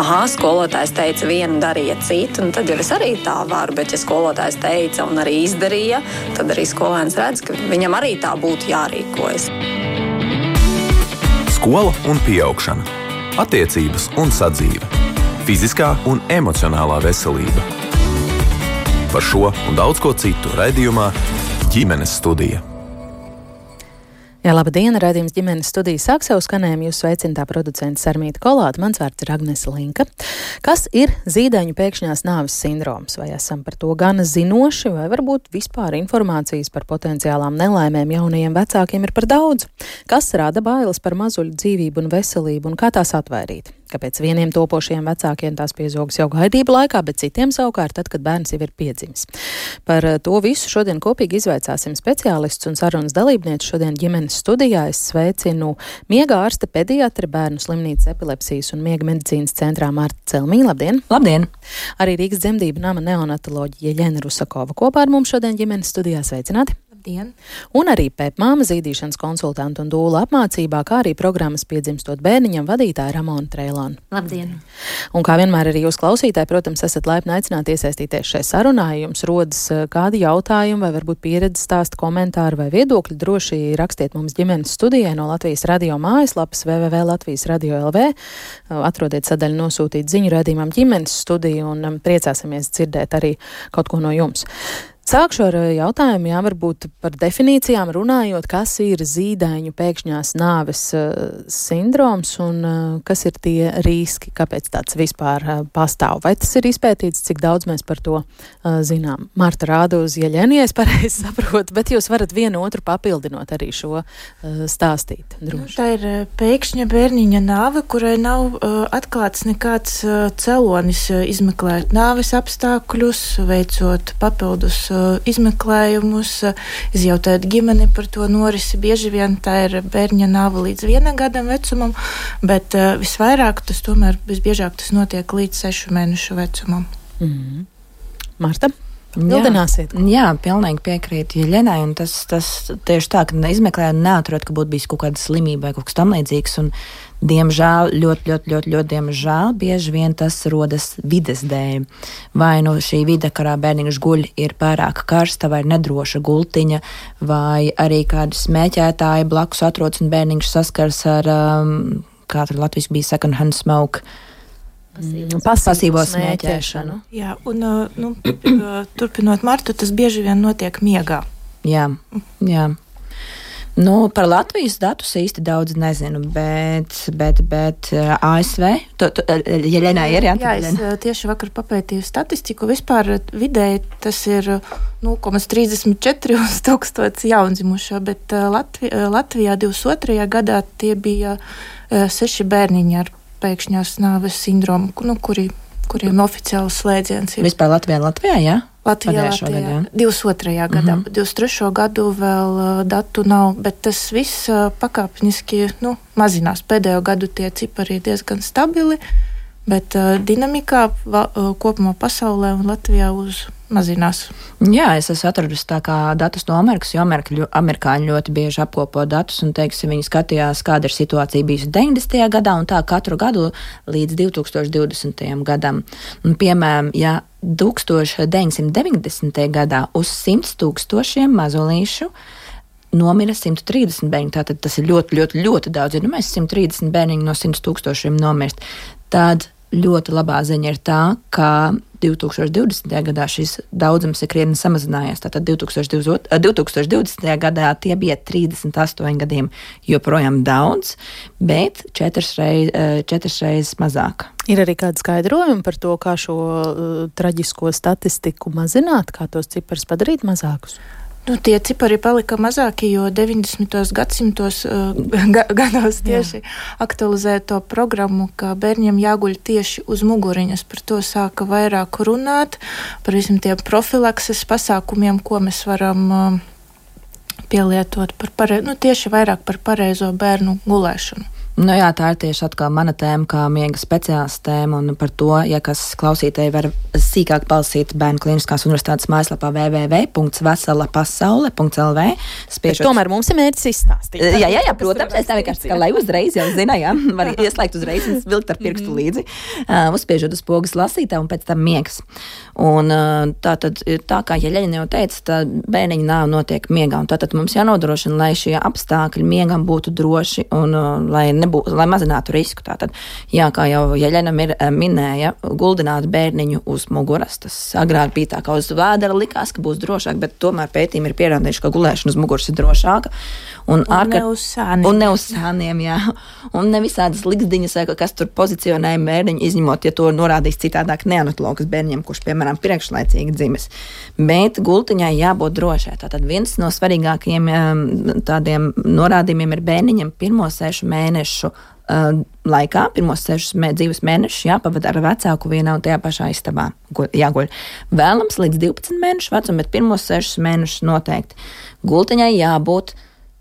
ah, skolotājs teica vienu, darīja citu, un tad jau es arī tā varu. Bet, ja skolotājs teica un arī izdarīja, tad arī skolēns redz, ka viņam arī tā būtu jārīkojas. Skola un augšana, attiecības un sadzīve, fiziskā un emocionālā veselība. Par šo un daudz ko citu raidījumā ģimenes studija. Jā, laba diena, redzījums ģimenes studijas sāk savu skanējumu. Jūs sveicināta producents Sarmīta Kolāta, mans vārds ir Agnese Linka. Kas ir zīdaiņu pēkšņās nāves sindroms? Vai esam par to gana zinoši, vai varbūt vispār informācijas par potenciālām nelaimēm jaunajiem vecākiem ir par daudz? Kas rada bailes par mazuļu dzīvību un veselību un kā tās atvairīt? Kāpēc vieniem topošiem vecākiem tās piezogas jau gaidību laikā, bet citiem savukārt tad, kad bērns jau ir piedzimis? Par eh, to visu šodien kopīgi izvaicāsim speciālistus un sarunas dalībniekus šodien ģimenes studijā. Es sveicinu miega ārste pediatra bērnu slimnīcas epilepsijas un miega medicīnas centrā Marta Celmī. Labdien! Labdien! Arī Rīgas dzemdību nama neonatoloģija Jeļena Rusakova kopā ar mums šodien ģimenes studijā sveicināti! Labdien! Un arī pēpmāma zīdīšanas konsultantu un dūla apmācībā, kā arī programmas piedzimstot bērniņam vadītāja Ramona Treilona. Labdien! Un kā vienmēr arī jūs klausītāji, protams, esat laipni aicināti iesaistīties šajā sarunā. Jums rodas eh, kādi jautājumi vai varbūt pieredzes stāsti, komentāri vai viedokļi, droši rakstiet mums ģimenes studijai no Latvijas radio mājaslapas www.latvijas radio LV. Eh, atrodiet sadaļu nosūtīt ziņu radījumam ģimenes studiju un um, priecāsimies dzirdēt arī kaut ko no jums. Sākšu ar eh, jautājumu, jā, varbūt par definīcijām runājot, kas ir zīdaiņu pēkšņās nāves uh, sindroms un uh, kas ir tie riski, kāpēc tāds vispār uh, pastāv. Vai tas ir izpētīts, cik daudz mēs par to zinām? Marta rāda uz ieļeni, ja es pareizi saprotu, bet jūs varat vienu otru papildinot arī šo stāstīt. Nu, tā ir pēkšņa bērniņa nāve, kurai nav atklāts nekāds celonis izmeklēt nāves apstākļus, veicot papildus izmeklējumus, izjautāt ģimeni par to norisi. Bieži vien tā ir bērņa nāva līdz viena gadam vecumam, bet eh, visvairāk tas tomēr visbiežāk tas notiek līdz sešu mēnešu vecumam. Mm -hmm. Marta? Papildināsiet. Jā, jā, pilnīgi piekrītu Jeļenai. Tas, tas tieši tā, ka izmeklējot, neatrod, ka būtu bijis kaut kāda slimība vai kaut kas tamlīdzīgs. Diemžēl, ļoti, ļoti, ļoti, ļoti diemžēl, bieži vien tas rodas vides dēļ. Vai nu šī vide, kurā bērniņš guļ, ir pārāk karsta vai nedroša gultiņa, vai arī kādi smēķētāji blakus atrodas un bērniņš saskars ar, um, kā tur Latvijas bija second hand smoke. Pasīvo, pasīvo smēķēšanu. Jā, un nu, turpinot Martu, tas bieži vien notiek miegā. Jā, jā. Nu, par Latvijas datus īsti daudz nezinu, bet, bet, bet uh, ASV, to, to, ja Lenā ir, jā, jā, es uh, tieši vakar papētīju statistiku, vispār vidēji tas ir 0,34 uz tūkstots jaundzimušo, bet Latvi, Latvijā 22. gadā tie bija seši bērniņi ar pēkšņās nāves sindromu, nu, kuri, kuriem oficiāls slēdziens ir. Vispār Latvijā, Latvijā, jā? Latvijā, Latvijā. Gadā, 23. Mm -hmm. gadā, 23. gadu vēl uh, datu nav, bet tas viss uh, pakāpeniski nu, mazinās. Pēdējo gadu tie cipari ir diezgan stabili, bet uh, dinamikā va, uh, kopumā pasaulē un Latvijā uz mazinās. Jā, es esmu atradusi datus no Amerikas, jo Amerika, amerikāņi ļoti bieži apkopo datus un, teiksim, viņi skatījās, kāda ir situācija bijusi 90. gadā un tā katru gadu līdz 2020. gadam. Un, piemēram, ja 1990. gadā uz 100 tūkstošiem mazulīšu nomira 130 bērni. Tātad tas ir ļoti, ļoti, ļoti daudz. Ja nu mēs 130 bērniņu no 100 tūkstošiem nomirst, tad ļoti labā ziņa ir tā, ka 2020. gadā šis daudzums ir krietni samazinājies. Tātad 2020. 2020. gadā tie bija 38 gadiem, joprojām daudz, bet četras reizes četras reiz mazāk. Ir arī kāda skaidrojuma par to, kā šo uh, traģisko statistiku mazināt, kā tos ciprus padarīt mazākus. Nu, tie cipari palika mazāki, jo 90. gadsimtos uh, ga, gados tieši Jā. aktualizēja to programmu, ka bērniem jāguļ tieši uz muguriņas. Par to sāka vairāk runāt, par visiem tiem profilakses pasākumiem, ko mēs varam uh, pielietot, par pare, nu, tieši vairāk par pareizo bērnu gulēšanu. Nu jā, tā ir tieši atkal mana tēma, kā miega speciālists tēma, un par to, ja kas klausītāji var sīkāk palasīt Bērnu Kliniskās universitātes mājaslapā www.veselapasaule.lv. Spiežot... Tomēr mums ir mērķis izstāstīt. Jā, jā, jā protams, es vienkārši, ka, lai uzreiz jau zinājām, var ieslēgt uzreiz un vilkt ar pirkstu mhm. līdzi, uh, uzspiežot uz pogas lasītā un pēc tam miegs. Un uh, tā tad, tā kā Jeļaņa jau teica, tā bērniņa nāve notiek miegā, un tātad mums jānodrošina, lai šie apstākļi miegam būtu droši un uh, lai nebūtu nebūtu, lai mazinātu risku. Tātad, jā, kā jau Jeļena eh, minēja, guldināt bērniņu uz muguras. Tas agrāk bija tā, ka uz vēdera likās, ka būs drošāk, bet tomēr pētījumi ir pierādījuši, ka gulēšana uz muguras ir drošāka. Un, un ārkārt, ne uz sāniem. Un ne uz sāniem, jā. Un ne visādas likdiņas, kas tur pozicionēja bērniņu, izņemot, ja to norādīs citādāk neanatologas bērniem, kurš, piemēram, priekšlaicīgi dzimis. Bet gultiņai jābūt drošai. Tātad viens no svarīgākajiem tādiem norādījumiem ir bērniņam pirmo sešu mēnešu uh, laikā, pirmos sešus mē, dzīves mēnešus, jāpavada ar vecāku vienā un tajā pašā istabā. Jāguļ. Vēlams līdz 12 mēnešu vecumam, bet pirmos sešus mēnešus noteikti. Gultiņai jābūt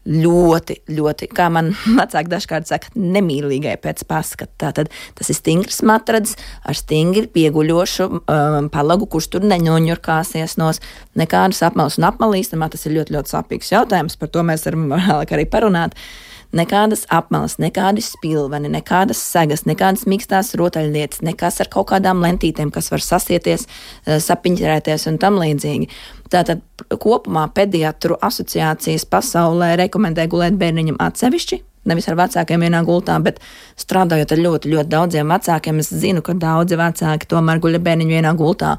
ļoti, ļoti, kā man vecāki dažkārt saka, nemīlīgai pēc paskata. Tātad tas ir stingrs matrads ar stingri pieguļošu um, palagu, kurš tur neņoņurkāsies nos, nekādas apmales un apmalīstamā. Tas ir ļoti, ļoti sāpīgs jautājums, par to mēs varam vēlāk arī parunāt. Nekādas apmales, nekādi spilveni, nekādas segas, nekādas mīkstās rotaļlietas, nekas ar kaut kādām lentītēm, kas var sasieties, eh, sapiņķerēties un tam līdzīgi. Tātad kopumā pediatru asociācijas pasaulē rekomendē gulēt bērniņam atsevišķi, nevis ar vecākiem vienā gultā, bet strādājot ar ļoti, ļoti daudziem vecākiem, es zinu, ka daudzi vecāki tomēr guļ bērniņu vienā gultā.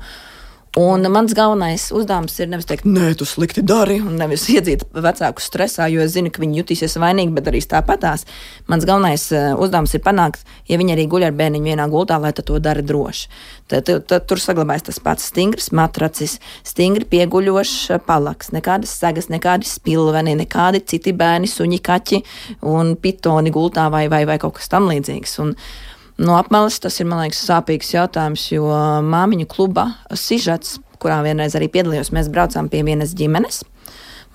Un mans galvenais uzdevums ir nevis teikt, nē, tu slikti dari, un nevis iedzīt vecāku stresā, jo es zinu, ka viņi jutīsies vainīgi, bet darīs tāpatās. Mans galvenais uh, uzdevums ir panākt, ja viņi arī guļ ar bērniņu vienā gultā, lai to dara droši. Tad, tad, tad tur saglabājas tas pats stingrs matracis, stingri pieguļošs palaks, nekādas segas, nekādi spilveni, nekādi citi bērni, suņi, kaķi un pitoni gultā vai, vai, vai kaut kas tam līdzīgs. Un, No apmales tas ir, man liekas, sāpīgs jautājums, jo māmiņu kluba sižets, kurā vienreiz arī piedalījos, mēs braucām pie vienas ģimenes.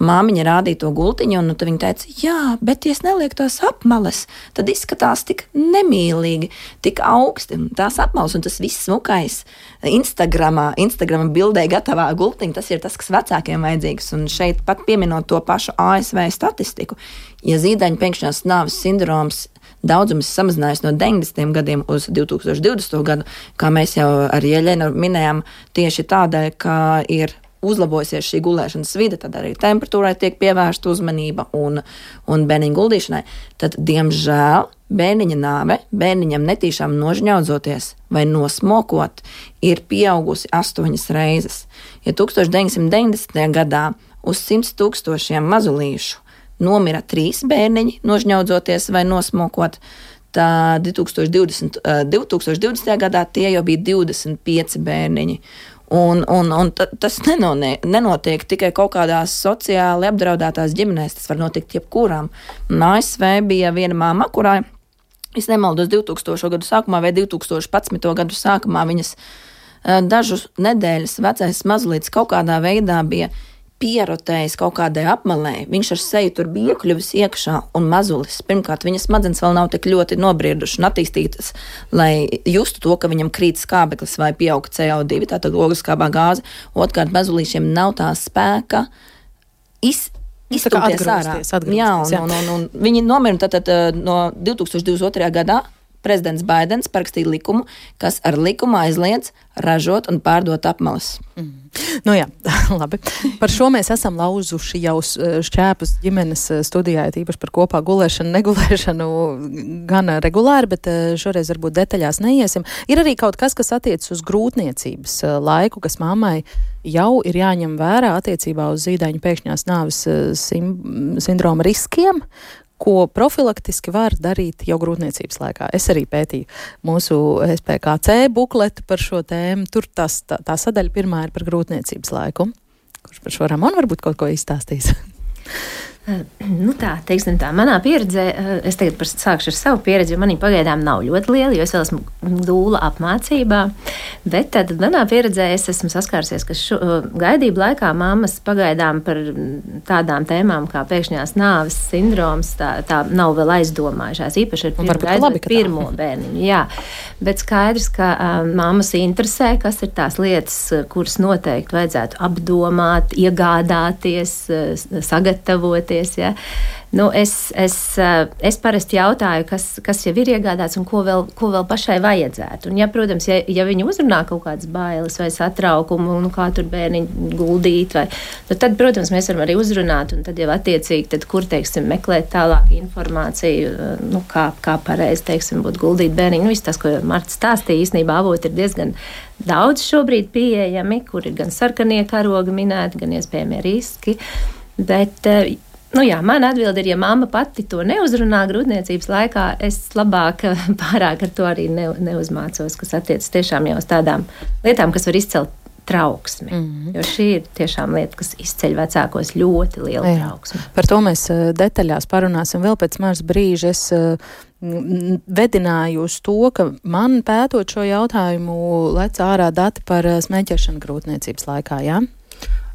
Māmiņa rādīja to gultiņu, un viņa teica, jā, bet, ja es nelieku tās apmales, tad izskatās tik nemīlīgi, tik augsti. Tās apmales un tas viss smukais Instagramā, Instagrama bildē gatavā gultiņa, tas ir tas, kas vecākiem vajadzīgs. Un šeit pat pieminot to pašu ASV statistiku, ja zīdaiņu pēkšņās nāves sindroms daudzums samazinājās no 90. gadiem uz 2020. gadu, kā mēs jau ar Jeļenu minējām, tieši tādēļ, ka ir uzlabojusies šī gulēšanas vide, tad arī temperatūrai tiek pievērsta uzmanība un, un bērniņa guldīšanai, tad, diemžēl, bērniņa nāve, bērniņam netīšām nožņaudzoties vai nosmokot, ir pieaugusi astoņas reizes. Ja 1990. gadā uz 100 tūkstošiem mazulīšu nomira trīs bērniņi, nožņaudzoties vai nosmokot. Tā 2020, 2020. gadā tie jau bija 25 bērniņi. Un, un, un tas nenotiek, nenotiek tikai kaut kādās sociāli apdraudētās ģimenēs, tas var notikt jebkurām. ASV bija viena māma, kurai, es nemaldos, 2000. gadu sākumā vai 2011. gadu sākumā viņas dažu nedēļas vecais mazlīts kaut kādā veidā bija pierotējis kaut kādai apmalē, viņš ar seju tur bija iekļuvis iekšā un mazulis. Pirmkārt, viņa smadzenes vēl nav tik ļoti nobriedušas un attīstītas, lai justu to, ka viņam krīt skābeklis vai pieaug CO2, tātad ogliskābā gāze. Otrkārt, mazulīšiem nav tā spēka iz, izturēties ārā. Jā, un, jā. Un, un, un viņi nomira tātad no 2022. gadā prezidents Baidens parakstīja likumu, kas ar likumu aizliedz ražot un pārdot apmales. Mm. Nu jā, labi. Par šo mēs esam lauzuši jau šķēpus ģimenes eh, studijā, tīpaši par kopā gulēšanu, negulēšanu gan regulāri, bet eh, šoreiz varbūt detaļās neiesim. Ir arī kaut kas, kas attiecas uz grūtniecības eh, laiku, kas mammai jau ir jāņem vērā attiecībā uz zīdaiņu pēkšņās nāves sim, sindroma riskiem, ko profilaktiski var darīt jau grūtniecības laikā. Es arī pētīju mūsu SPKC bukletu par šo tēmu. Tur tas, tā, tā sadaļa pirmā ir par grūtniecības laiku. Kurš par šo Ramonu varbūt kaut ko izstāstīs? Nu tā, teiksim, tā manā pieredzē, es tagad sākšu ar savu pieredzi, jo manī pagaidām nav ļoti liela, jo es vēl esmu dūla apmācībā. Bet tad manā pieredzē es esmu saskārusies, ka šo, gaidību laikā mammas pagaidām par tādām tēmām kā pēkšņās nāves sindroms tā, tā nav vēl aizdomājušās. Īpaši ar pirmo, labi, pirmo bērniņu. Jā. Bet skaidrs, ka um, mammas interesē, kas ir tās lietas, kuras noteikti vajadzētu apdomāt, iegādāties, sagatavoties. Ja. Nu, es, es, eh, es parasti jautāju, kas, kas jau ir iegādāts un ko vēl, ko vēl pašai vajadzētu. Un, ja, protams, ja, ja viņi uzrunā kaut kādas bailes vai satraukumu, nu, kā tur bērniņu guldīt, vai, nu, tad, protams, mēs varam arī uzrunāt un tad jau attiecīgi, tad, kur teiksim, meklēt tālāk informāciju, eh, nu, kā, kā pareizi teiksim, būtu guldīt bērniņu. Nu, viss tas, ko Marta stāstīja, īstenībā avoti ir diezgan daudz šobrīd pieejami, kur ir gan sarkanie karogi minēti, gan iespējamie riski. Bet, eh, Nu jā, man atbilde ir, ja mamma pati to neuzrunā grūtniecības laikā, es labāk pārāk ar to arī ne, neuzmācos, kas attiecas tiešām jau uz tādām lietām, kas var izcelt trauksmi. Mm -hmm. Jo šī ir tiešām lieta, kas izceļ vecākos ļoti lielu Jā. trauksmi. Par to mēs eh, detaļās parunāsim vēl pēc mažas brīža. Es eh, vedināju uz to, ka man pētot šo jautājumu lec ārā dati par eh, smēķēšanu grūtniecības laikā. Ja?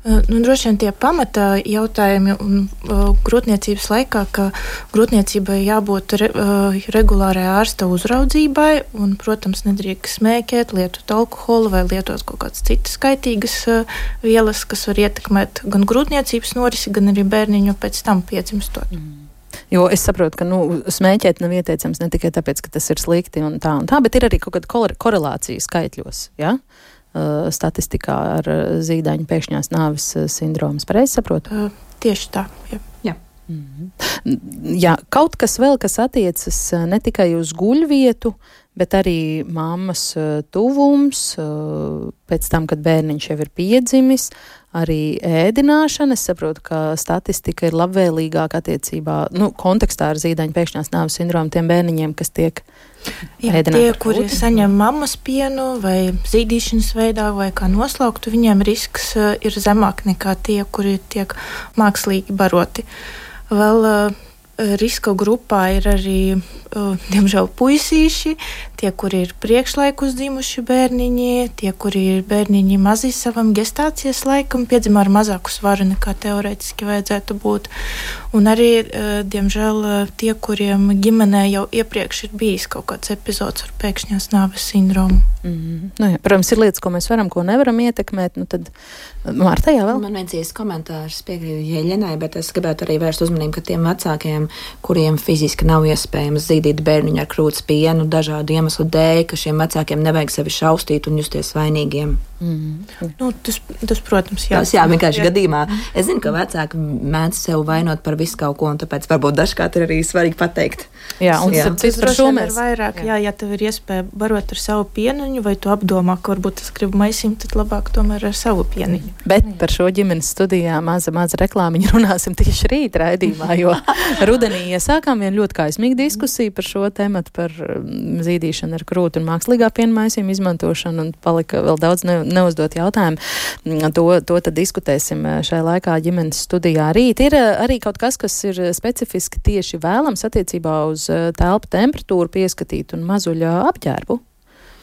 Nu, droši vien tie pamata jautājumi un uh, grūtniecības laikā, ka grūtniecībai jābūt re, uh, regulārai ārsta uzraudzībai, un, protams, nedrīkst smēķēt, lietot alkoholu vai lietot kaut kādas citas kaitīgas uh, vielas, kas var ietekmēt gan grūtniecības norisi, gan arī bērniņu pēc tam piedzimstot. Mm. Jo es saprotu, ka nu, smēķēt nav ieteicams ne tikai tāpēc, ka tas ir slikti un tā, un tā bet ir arī kaut kāda korelācija skaitļos. Ja? Uh, statistikā ar uh, zīdaiņu pēkšņās nāves uh, sindromas. Pareizi saprotu? Tieši tā. Jā. jā. Mm -hmm. Jā, kaut kas vēl, kas attiecas ne tikai uz guļvietu, bet arī mammas tuvums, pēc tam, kad bērniņš jau ir piedzimis, arī ēdināšana. Es saprotu, ka statistika ir labvēlīgāka attiecībā, nu, kontekstā ar zīdaiņu pēkšņās nāves sindromu tiem bērniņiem, kas tiek Jā, tie, kuri saņem mammas pienu vai zīdīšanas veidā vai kā noslauktu, viņiem risks uh, ir zemāk nekā tie, kuri tiek mākslīgi baroti. Vēl uh, riska grupā ir arī, uh, diemžēl, puisīši, tie, kuri ir priekšlaikus dzimuši bērniņi, tie, kuri ir bērniņi mazi savam gestācijas laikam, piedzima ar mazāku svaru nekā teorētiski vajadzētu būt. Un arī, uh, diemžēl, tie, kuriem ģimenē jau iepriekš ir bijis kaut kāds epizods ar pēkšņās nāves sindromu. Mm -hmm. nu, jā, protams, ir lietas, ko mēs varam, ko nevaram ietekmēt. Nu, tad Marta jau vēl. Man viens īsts komentārs piekrīt Jeļenai, bet es gribētu arī vērst uzmanību, ka tiem vecākiem, kuriem fiziski nav iespējams zīdīt bērniņu ar krūts pienu dažādu iemeslu dēļ, ka šiem vecākiem nevajag sevi šaustīt un justies vainīgiem. Mm. Nu, tas, tas, protams, jā. Tas, jā, vienkārši jā. gadījumā. Es zinu, ka vecāki mēdz sev vainot par visu kaut ko, un tāpēc varbūt dažkārt ir arī svarīgi pateikt. Jā, un jā. tas par šo mēs vairāk, jā. jā, ja tev ir iespēja barot ar savu pieniņu, vai tu apdomā, ka varbūt es gribu maisīt, tad labāk tomēr ar savu pieniņu. Bet par šo ģimenes studijā maza, maza reklāmiņa runāsim tieši rīt raidījumā, jo rudenī iesākām vienu ļoti kaismīgu diskusiju par šo tematu, par mm, zīdīšanu ar krūtu un mākslīgā pienmaisījumu izmantošanu, un palika vēl daudz ne neuzdot jautājumu. Mm, to, to tad diskutēsim eh, šajā laikā ģimenes studijā rīt. Ir eh, arī kaut kas, kas ir specifiski tieši vēlams attiecībā uz eh, telpu temperatūru pieskatīt un mazuļa apģērbu.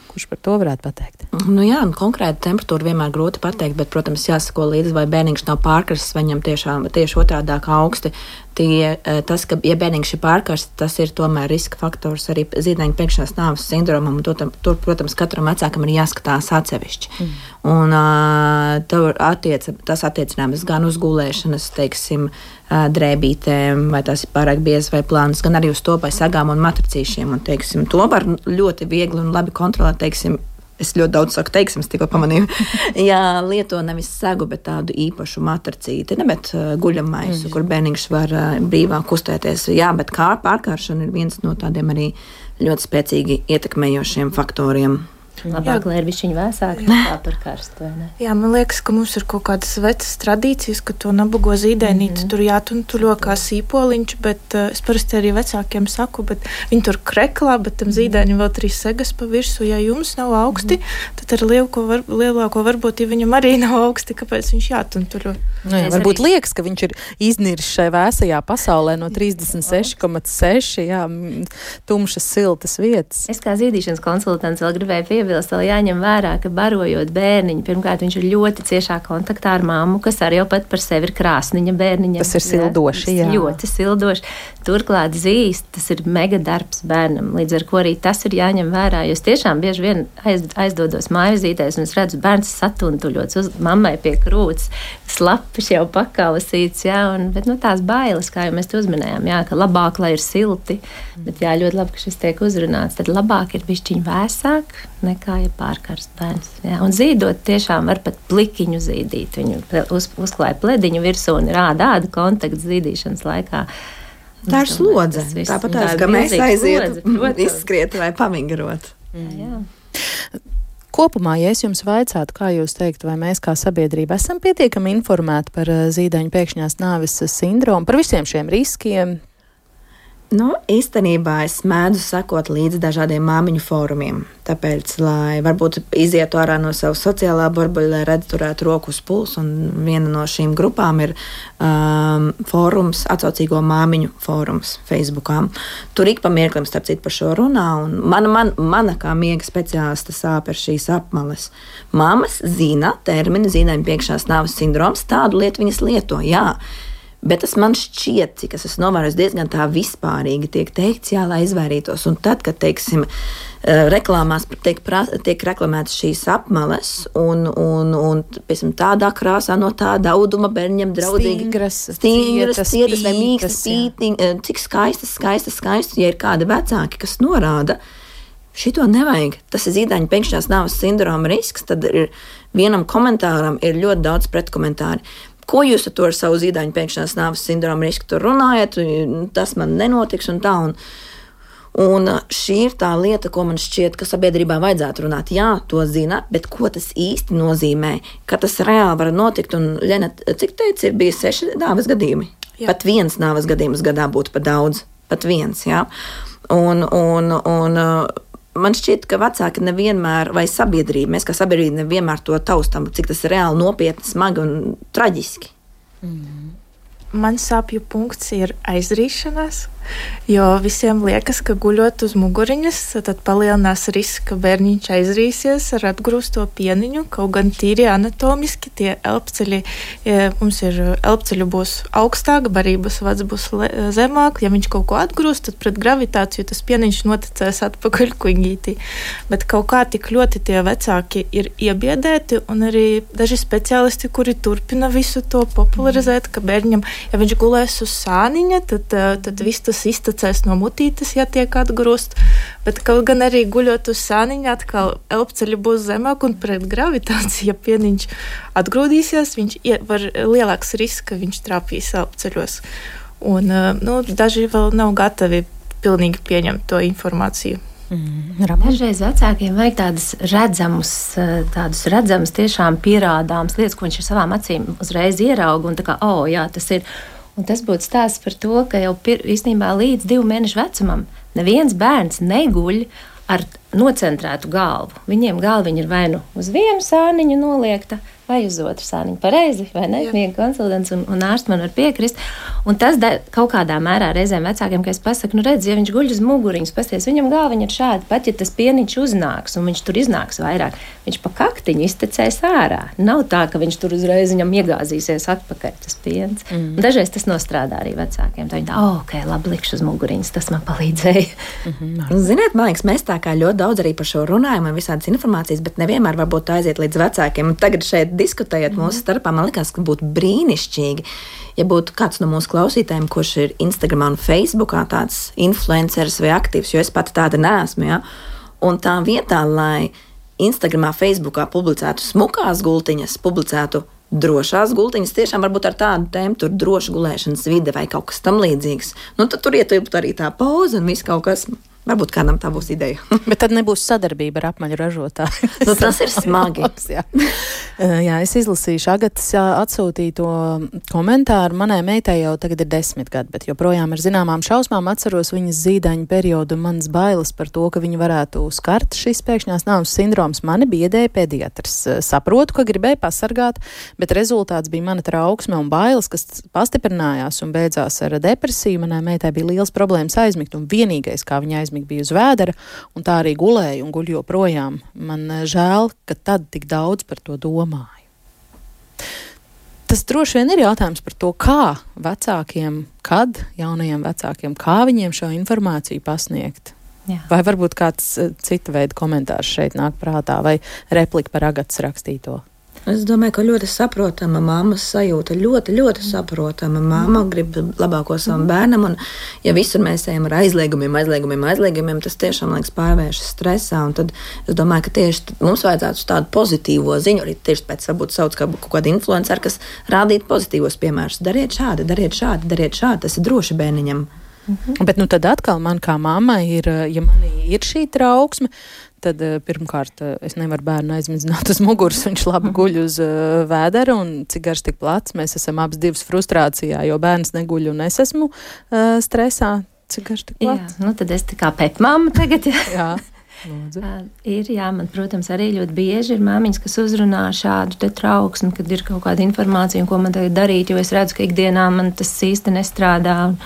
Kurš par to varētu pateikt? Nu jā, nu, konkrēti temperatūru vienmēr grūti pateikt, bet, protams, jāsako līdzi, vai bērniņš nav pārkarsts, vai viņam tiešām tieši otrādi augsti tie, eh, tas, ka, ja bērniņš ir pārkarsts, tas ir tomēr riska faktors arī zīdaiņa pēkšņās nāves sindromam. Tur, tur, protams, katram vecākam ir jāskatās atsevišķi. Mm. Un, uh, attiec, tas attiecināms gan uz gulēšanas, teiksim, uh, drēbītēm, vai tās ir pārāk biezas vai plānas, gan arī uz to vai sagām un matricīšiem. Un, teiksim, to var ļoti viegli un labi kontrolēt, teiksim, Es ļoti daudz saku, teiksim, tikko pamanīju. Jā, lieto nevis segu, bet tādu īpašu matricīti, ne bet uh, guļamaisu, mm. kur bērniņš var uh, brīvāk kustēties. Jā, bet kā pārkāršana ir viens no tādiem arī ļoti spēcīgi ietekmējošiem faktoriem. Labāk, jā. lai ir viņa vēsāka nekā par karstu. Jā, man liekas, ka mums ir kaut kādas vecas tradīcijas, ka to nabago zīdainīti mm -hmm. tur jātuntuļo kā sīpoliņš, bet uh, es parasti arī vecākiem saku, bet viņi tur kreklā, bet tam zīdainim vēl trīs segas pa virsmu. Ja jums nav augsti, mm -hmm. tad ar lielāko, var, lielāko varbūt, ja viņam arī nav augsti, kāpēc viņš jātuntuļo. Nu, jā, varbūt arī... liekas, ka viņš ir iznīris šai vēsajā pasaulē no 36,6 tumšas siltas vietas. Es kā zīdīšanas konsultants vēl gribēju piebilst piebilst, vēl jāņem vērā, ka barojot bērniņu, pirmkārt, viņš ir ļoti ciešā kontaktā ar māmu, kas arī jau pat par sevi ir krāsniņa bērniņa. Tas ir sildoši, jā. Ļoti sildoši. Turklāt zīst, tas ir mega darbs bērnam, līdz ar ko arī tas ir jāņem vērā, jo es tiešām bieži vien aiz, aizdodos mājvizītēs un es redzu bērns satuntuļots uz mammai pie krūts, slapis jau pakausīts, jā, un, bet, nu, tās bailes, kā jau mēs to uzminējām, jā, ka labāk, lai ir silti, bet jā, ļoti labi, ka šis tiek uzrunāts, tad labāk ir bišķiņ vēsāk nekā, ja pārkarst bērns. Jā, un zīdot tiešām var pat plikiņu zīdīt, viņu uz, uzklāja plediņu virsū un rāda āda kontakts zīdīšanas laikā. Tā ir slodze. Tāpat tās, ka mēs aizietu, izskriet vai pavingrot. Jā, jā. Kopumā, ja es jums vaicātu, kā jūs teiktu, vai mēs kā sabiedrība esam pietiekami informēti par zīdaiņu pēkšņās nāves sindromu, par visiem šiem riskiem, Nu, īstenībā es mēdzu sekot līdzi dažādiem māmiņu fórumiem. Tāpēc, lai varbūt izietu ārā no savas sociālā burbuļa, lai redzētu, turētu roku uz pulsu. Viena no šīm grupām ir um, fórums, atsaucīgo māmiņu fórums Facebook. Tur ik pa mirklim, starp citu, par šo runā. Mana, man, mana kā miega speciālista sāp ir šīs apmales. Māmas zina terminu zīmēm piekšās nāves sindroms, tādu lietu viņas lieto. Jā. Bet tas man šķiet, cik es esmu novērojis, diezgan tā vispārīgi tiek teikts, jā, lai izvairītos. Un tad, kad, teiksim, eh, reklāmās tiek, pra, tiek reklamētas šīs apmales, un, un, un piemēram, tādā krāsā, no tāda auduma bērniem draudzīgi. Stingras, stingras cietas, cietas vai mīkstas pītiņas, eh, cik skaistas, skaistas, skaistas, ja ir kādi vecāki, kas norāda. Šito nevajag. Tas ir zīdaiņa pēkšņās nāves sindroma risks. Tad ir vienam komentāram ir ļoti daudz pretkomentāru. Ko jūs ar to ar savu zīdaiņu pēkšņās nāves sindromu risku tur runājat? Tas man nenotiks un tā. Un, Un šī ir tā lieta, ko man šķiet, ka sabiedrībā vajadzētu runāt. Jā, to zina, bet ko tas īsti nozīmē? Ka tas reāli var notikt. Un, Lena, cik teici, ir bijis seši nāves gadījumi? Jā. Pat viens nāves gadījums gadā būtu par daudz. Pat viens, jā. Un, un, un, man šķiet, ka vecāki nevienmēr, vai sabiedrība, mēs kā sabiedrība nevienmēr to taustām, cik tas ir reāli nopietni, smagi un traģiski. Mm. Man sāpju punkts ir aizrīšanās. Jo visiem liekas, ka guļot uz muguriņas, tad palielinās risks, ka bērniņš aizrīsies ar atgrūsto pieniņu. Kaut gan tīri anatomiski tie elpceļi, ja mums ir elpceļu būs augstāk, barības vads būs zemāk. Ja viņš kaut ko atgrūst, tad pret gravitāciju tas pieniņš noticēs atpakaļ kuģītī. Bet kaut kā tik ļoti tie vecāki ir iebiedēti, un arī daži speciālisti, kuri turpina visu to popularizēt, ka bērnam, ja viņš gulēs uz sāniņa, tad, tad viss tas tas iztecēs no mutītes, ja tiek atgrūst. Bet kaut gan arī guļot uz sāniņa, atkal elpceļi būs zemāk un pret gravitāciju, ja pieniņš atgrūdīsies, viņš var lielāks risks, ka viņš trāpīs elpceļos. Un, nu, daži vēl nav gatavi pilnīgi pieņemt to informāciju. Mm, Dažreiz vecākiem vajag tādas redzamas, tādas redzamas, tiešām pierādāmas lietas, ko viņš ar savām acīm uzreiz ierauga. Un tā kā, oh, jā, tas ir. Un tas būtu stāsts par to, ka jau pir, īstenībā līdz divu mēnešu vecumam neviens bērns neguļ ar nocentrētu galvu. Viņiem galviņa ir vai nu uz vienu sāniņu noliekta, vai uz otru sāniņu. Pareizi, vai ne? Viena konsultants un, un ārsts man var piekrist. Un tas da, kaut kādā mērā reizēm vecākiem, ka es pasaku, nu redz, ja viņš guļ uz muguriņas, pasties, viņam galviņa ir šāda, pat ja tas pieniņš uznāks un viņš tur iznāks vairāk, viņš pa kaktiņu iztecēs ārā. Nav tā, ka viņš tur uzreiz viņam iegāzīsies atpakaļ tas piens. Mm. Un dažreiz tas nostrādā arī vecākiem. Tā viņi tā, oh, ok, labi, likšu uz muguriņas, tas man palīdzēja. Mm -hmm. Ziniet, man liekas, mēs tā kā ļoti daudz arī par šo runājam un visādas informācijas, bet nevienmēr varbūt aiziet līdz vecākiem. Un tagad šeit diskutējot mm. mūsu starpā, man liekas, ka būtu brīnišķīgi, ja būtu kāds no mūsu klausītājiem, kurš ir Instagram un Facebook tāds influenceris vai aktīvs, jo es pati tāda neesmu. Ja? Un tā vietā, lai Instagramā, Facebookā publicētu smukās gultiņas, publicētu drošās gultiņas, tiešām varbūt ar tādu tēmu, tur droša gulēšanas vide vai kaut kas tam līdzīgs. Nu, tad tur ietilpt arī tā pauze un viss kaut kas. Varbūt kādam tā būs ideja. Bet tad nebūs sadarbība ar apmaņu ražotāju. nu, tas ir smagi. jā. jā, es izlasīšu Agatas atsūtīto komentāru. Manai meitai jau tagad ir desmit gadi, bet joprojām ar zināmām šausmām atceros viņas zīdaiņu periodu un manas bailes par to, ka viņu varētu skart šis pēkšņās nāves sindroms. Mani biedēja pediatrs. Saprotu, ka gribēju pasargāt, bet rezultāts bija mana trauksme un bailes, kas pastiprinājās un beidzās ar depresiju. Manai meitai bija liels problēmas aizmigt un vienīgais, kā viņa aizmigt, viennozīmīgi biju uz vēdera, un tā arī gulēju un guļu joprojām. Man eh, žēl, ka tad tik daudz par to domāju. Tas droši vien ir jautājums par to, kā vecākiem, kad jaunajiem vecākiem, kā viņiem šo informāciju pasniegt. Jā. Vai varbūt kāds eh, cita veida komentārs šeit nāk prātā, vai replika par agatas rakstīto? Es domāju, ka ļoti saprotama mammas sajūta, ļoti, ļoti saprotama. Māma grib labāko savam bērnam, un, ja visur mēs ejam ar aizliegumiem, aizliegumiem, aizliegumiem, tas tiešām liekas pārvēršas stresā. Tad es domāju, ka tieši mums vajadzētu tādu pozitīvo ziņu, arī tieši pēc varbūt sauc kā kaut kāda influencer, kas rādītu pozitīvos piemērus. Dariet šādi, dariet šādi, dariet šādi, tas ir droši bērniņam. Mhm. Bet nu, tad atkal man kā mammai ir, ja manī ir šī trauksme, tad uh, pirmkārt uh, es nevaru bērnu aizmidzināt uz muguras. Viņš labi guļ uz uh, vēdera un cik garš tik plats. Mēs esam abas divas frustrācijā, jo bērns neguļ un es esmu uh, stresā. Cik garš tik plats? Jā, nu tad es tā kā pepmāma tagad. Jā. jā. Lūdzu. Ir, jā, man, protams, arī ļoti bieži ir māmiņas, kas uzrunā šādu trauksmi, kad ir kaut kāda informācija, ko man tagad darīt, jo es redzu, ka ikdienā man tas īsti nestrādā. Un,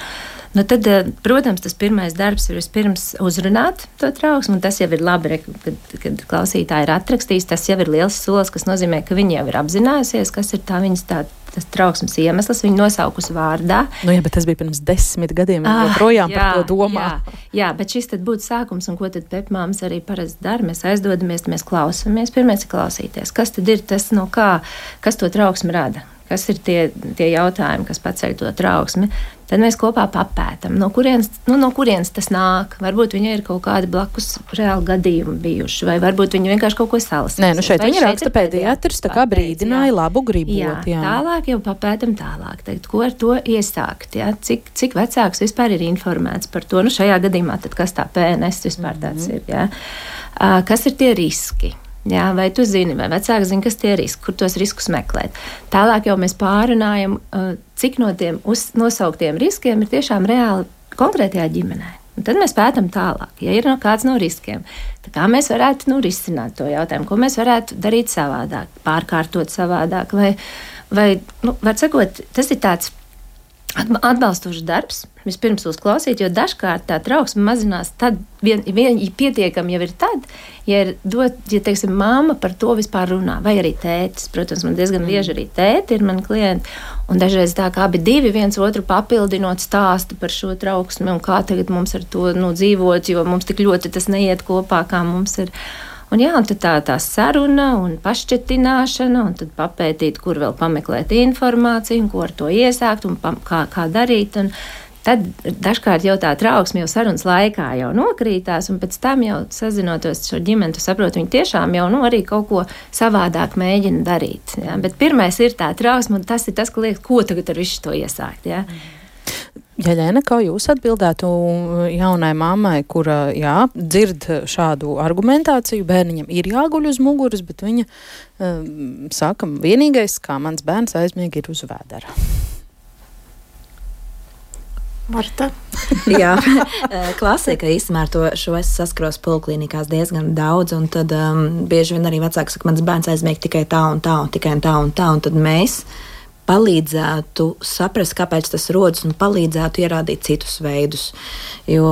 Nu tad, eh, protams, tas pirmais darbs ir vispirms uzrunāt to trauksmu, tas jau ir labi, kad, kad klausītāji ir atrakstījis. Tas jau ir liels solis, kas nozīmē, ka viņi jau ir apzinājusies, kas ir tā viņas tā. Tas trauksmes iemesls viņa nosaukusi vārdā. Nu, jā, bet tas bija pirms desmit gadiem. Viņa ah, joprojām jā, par to domā. Jā, jā, bet šis būtu sākums, un ko tad pepmāmas arī parasti dara. Mēs aizdodamies, mēs klausāmies. Pirmais ir klausīties, kas tad ir tas, no kā, kas to trauksmi rada kas ir tie, tie jautājumi, kas paceļ to trauksmi. Tad mēs kopā papētām, no kurienes, nu, no kurienes tas nāk. Varbūt viņai ir kaut kādi blakus reāli gadījumi bijuši, vai varbūt viņa vienkārši kaut ko salasījusi. Nē, nu šeit viņa raksta pēdējais, tā kā brīdināja labu gribu. Jā, jā, tālāk jau papētam tālāk, teikt, ko ar to iesākt. Jā? Cik, cik vecāks vispār ir informēts par to? Nu, šajā gadījumā tad kas tā PNS vispār tāds mm -hmm. ir? Jā? Kas ir tie riski? Jā, vai tu zini, vai vecāki zina, kas tie ir riski, kur tos riskus meklēt. Tālāk jau mēs pārunājam, uh, cik no tiem nosauktiem riskiem ir tiešām reāli konkrētajā ģimenē. Un tad mēs pētām tālāk, ja ir no kāds no riskiem. Kā mēs varētu nu, risināt to jautājumu, ko mēs varētu darīt savādāk, pārkārtot savādāk, vai, vai nu, var sakot, tas ir tāds atbalstošs darbs. Vispirms uzklausīt, jo dažkārt tā trauksme mazinās. Tad vien, vien pietiekami jau ir tad, ja ir dot, ja teiksim, māma par to vispār runā, vai arī tētis. Protams, man diezgan bieži mm. arī tēti ir mani klienti. Un dažreiz tā kā abi divi viens otru papildinot stāstu par šo trauksmi un kā tagad mums ar to nu, dzīvot, jo mums tik ļoti tas neiet kopā, kā mums ir. Un, jā, un tā tā saruna un pašķetināšana, un tad papētīt, kur vēl pameklēt informāciju, ko ar to iesākt un pa, kā, kā darīt. Un, Tad dažkārt jau tā trauksme jau sarunas laikā jau nokrītās, un pēc tam jau sazinoties ar ģimeni, tu saproti, viņi tiešām jau nu, arī kaut ko savādāk mēģina darīt. Ja? Bet pirmais ir tā trausma, un tas ir tas, ka liekas, ko tagad ar visu to iesākt. Ja? Mm. Jaļēna, kā jūs atbildētu jaunai mammai, kura jā, dzird šādu argumentāciju, bērniņam ir jāguļ uz muguras, bet viņa um, saka, vienīgais, kā mans bērns aizmiega, ir uz vēdera. Marta. Jā, klasika īstenībā ar to šo es saskaros poliklinikās diezgan daudz. Un tad um, bieži vien arī vecāki saka, mans bērns aizmiega tikai tā un tā, un tikai tā un tā. Un tad mēs palīdzētu saprast, kāpēc tas rodas, un palīdzētu ierādīt citus veidus. Jo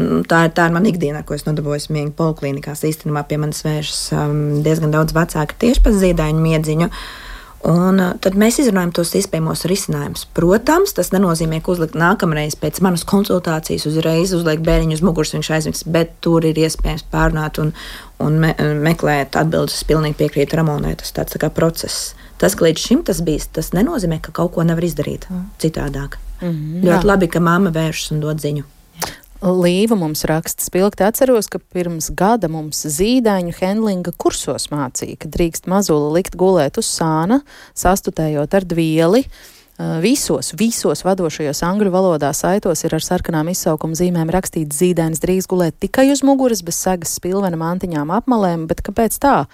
nu, tā, tā ir mana ikdiena, ko es nodarbojos miega poliklinikās. Īstenībā pie manis vēršas um, diezgan daudz vecāku tieši par zīdaiņu miedziņu. Un uh, tad mēs izrunājam tos iespējamos risinājumus. Protams, tas nenozīmē, ka uzlikt nākamreiz pēc manas konsultācijas uzreiz uzliek bērniņu uz muguras, viņš aizmigs, bet tur ir iespējams pārunāt un, un me, meklēt atbildes. Es pilnīgi piekrītu Ramonai, tas tāds tā kā process. Tas, ka līdz šim tas bijis, tas nenozīmē, ka kaut ko nevar izdarīt mm. citādāk. Mm -hmm, Ļoti jā. labi, ka mamma vēršas un dod ziņu. Līva mums raksta, spilgti atceros, ka pirms gada mums zīdaiņu handlinga kursos mācīja, ka drīkst mazuli likt gulēt uz sāna, sastutējot ar dvieli. Visos, visos vadošajos angļu valodā saitos ir ar sarkanām izsaukuma zīmēm rakstīts zīdainis drīz gulēt tikai uz muguras, bez segas spilvena mantiņām apmalēm, bet kāpēc tā?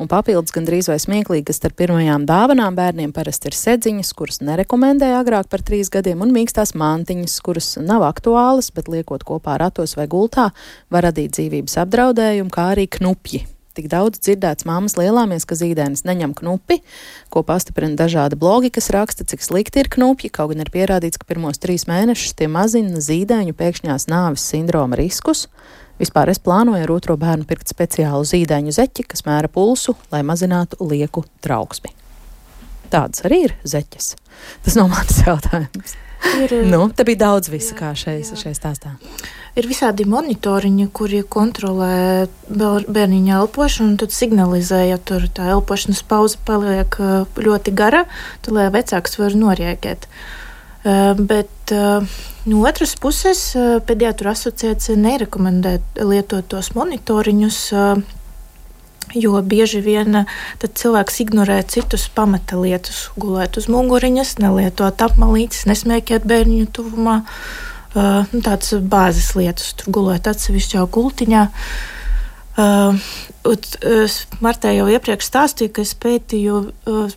Un papildus gandrīz vai smieklīgi, ka starp pirmajām dāvanām bērniem parasti ir sedziņas, kuras nerekomendēja agrāk par trīs gadiem, un mīkstās mantiņas, kuras nav aktuālas, bet liekot kopā ratos vai gultā, var radīt dzīvības apdraudējumu, kā arī knupji tik daudz dzirdēts māmas lielāmies, ka zīdainis neņem knupi, ko pastiprina dažādi blogi, kas raksta, cik slikti ir knupji, kaut gan ir pierādīts, ka pirmos trīs mēnešus tie mazina zīdaiņu pēkšņās nāves sindroma riskus. Vispār es plānoju ar otro bērnu pirkt speciālu zīdaiņu zeķi, kas mēra pulsu, lai mazinātu lieku trauksmi. Tādas arī ir zeķes. Tas nav mans jautājums. Ir, nu, te bija daudz visa, jā, kā šeit stāstā. Ir visādi monitoriņi, kuri kontrolē bērniņa elpošanu, un tad signalizē, ja tur tā elpošanas pauze paliek ļoti gara, tad lai vecāks var norēģēt. Bet no otras puses, pediatru asociācija nerekomendē lietot tos monitoriņus Jo bieži vien cilvēks ignorē citus pamata lietas, gulēt uz muguriņas, nelietot apmalītes, nesmēķēt bērnu tuvumā. Uh, tādas bāzes lietas, tur gulēt atsevišķā gultiņā. Uh, Martē jau iepriekš stāstīju, ka es pētīju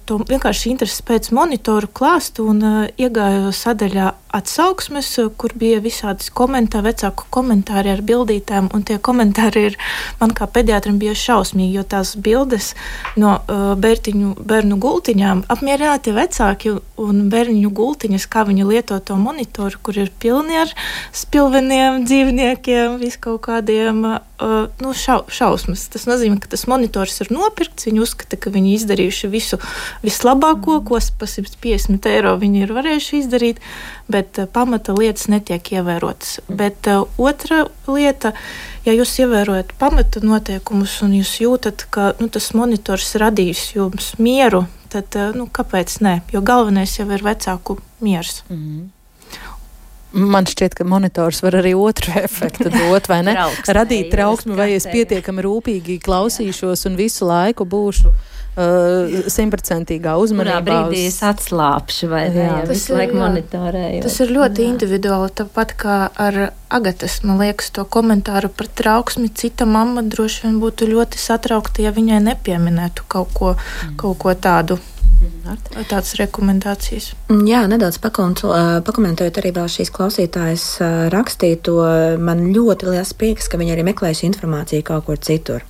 to vienkārši intereses pēc monitoru klāstu un uh, iegāju sadaļā atsauksmes, kur bija visādi komentāri, vecāku komentāri ar bildītēm, un tie komentāri ir man kā pediatram bija šausmīgi, jo tās bildes no uh, bērtiņu, bērnu gultiņām apmierināti vecāki un bērniņu gultiņas, kā viņi lieto to monitoru, kur ir pilni ar spilveniem dzīvniekiem, vis kaut kādiem nu, šau, šausmas. Tas nozīmē, ka tas monitors ir nopirkts. Viņi uzskata, ka viņi izdarījuši visu vislabāko, ko par 150 eiro viņi ir varējuši izdarīt, bet uh, pamata lietas netiek ievērotas. Bet uh, otra lieta, ja jūs ievērojat pamata noteikumus un jūs jūtat, ka nu, tas monitors radīs jums mieru, tad uh, nu, kāpēc ne? Jo galvenais jau ir vecāku miers. Mm -hmm. Man šķiet, ka monitors var arī otru efektu dot, vai ne? Trauksmē, Radīt trauksmi, vai es pietiekami rūpīgi klausīšos un visu laiku būšu uh, simtprocentīgā uh, uzmanībā. Kurā brīdī uz... es atslāpšu vai ne, jā, visu laiku monitorēju. Tas ir ļoti jā. individuāli, tāpat kā ar Agatas, man liekas, to komentāru par trauksmi. Cita mamma droši vien būtu ļoti satraukta, ja viņai nepieminētu kaut ko, mm. kaut ko tādu. Tādas rekomendācijas. Mm, jā, nedaudz pakomentējot arī šīs klausītājas rakstīto. Man ļoti liels prieks, ka viņi arī meklējuši informāciju kaut kur citur.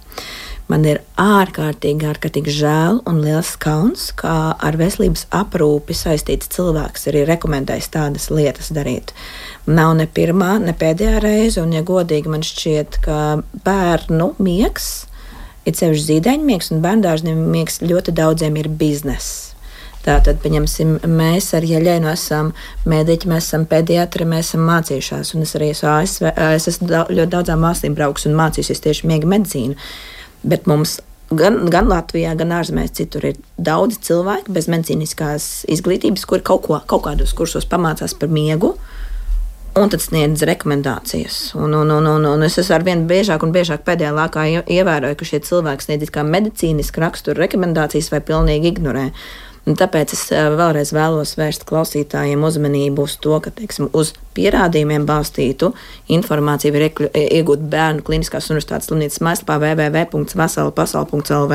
Man ir ārkārtīgi, ārkārtīgi žēl un liels kauns, ka ar veselības aprūpi saistīts cilvēks arī rekomendējis tādas lietas darīt. Nav ne pirmā, ne pēdējā reize, un, ja godīgi, man šķiet, ka bērnu miegs ir sevišķi zīdaiņmiegs un bērndārznieks ļoti daudziem ir bizness. Tātad, pieņemsim, mēs ar Jeļēnu esam mediķi, mēs esam pediatri, mēs esam mācījušās. Un es arī esmu ASV, es esmu ļoti daudzām valstīm braukus un mācījusies tieši miega medicīnu. Bet mums gan, gan Latvijā, gan ārzemēs citur ir daudz cilvēku bez medicīniskās izglītības, kuri kaut, ko, kaut kādos kursos pamācās par miegu. Un tad sniedz rekomendācijas. Un, un, un, un, un es ar vien biežāk un biežāk pēdējā laikā ievēroju, ka šie cilvēki sniedz kā medicīniski rakstura rekomendācijas vai pilnīgi ignorē. Un tāpēc es eh, vēlreiz vēlos vērst klausītājiem uzmanību uz to, ka teiksim, uz pierādījumiem balstītu informāciju var iegūt Bērnu Kliniskās Universitātes slimnīcas mājaslapā www.veselpasaule.lv.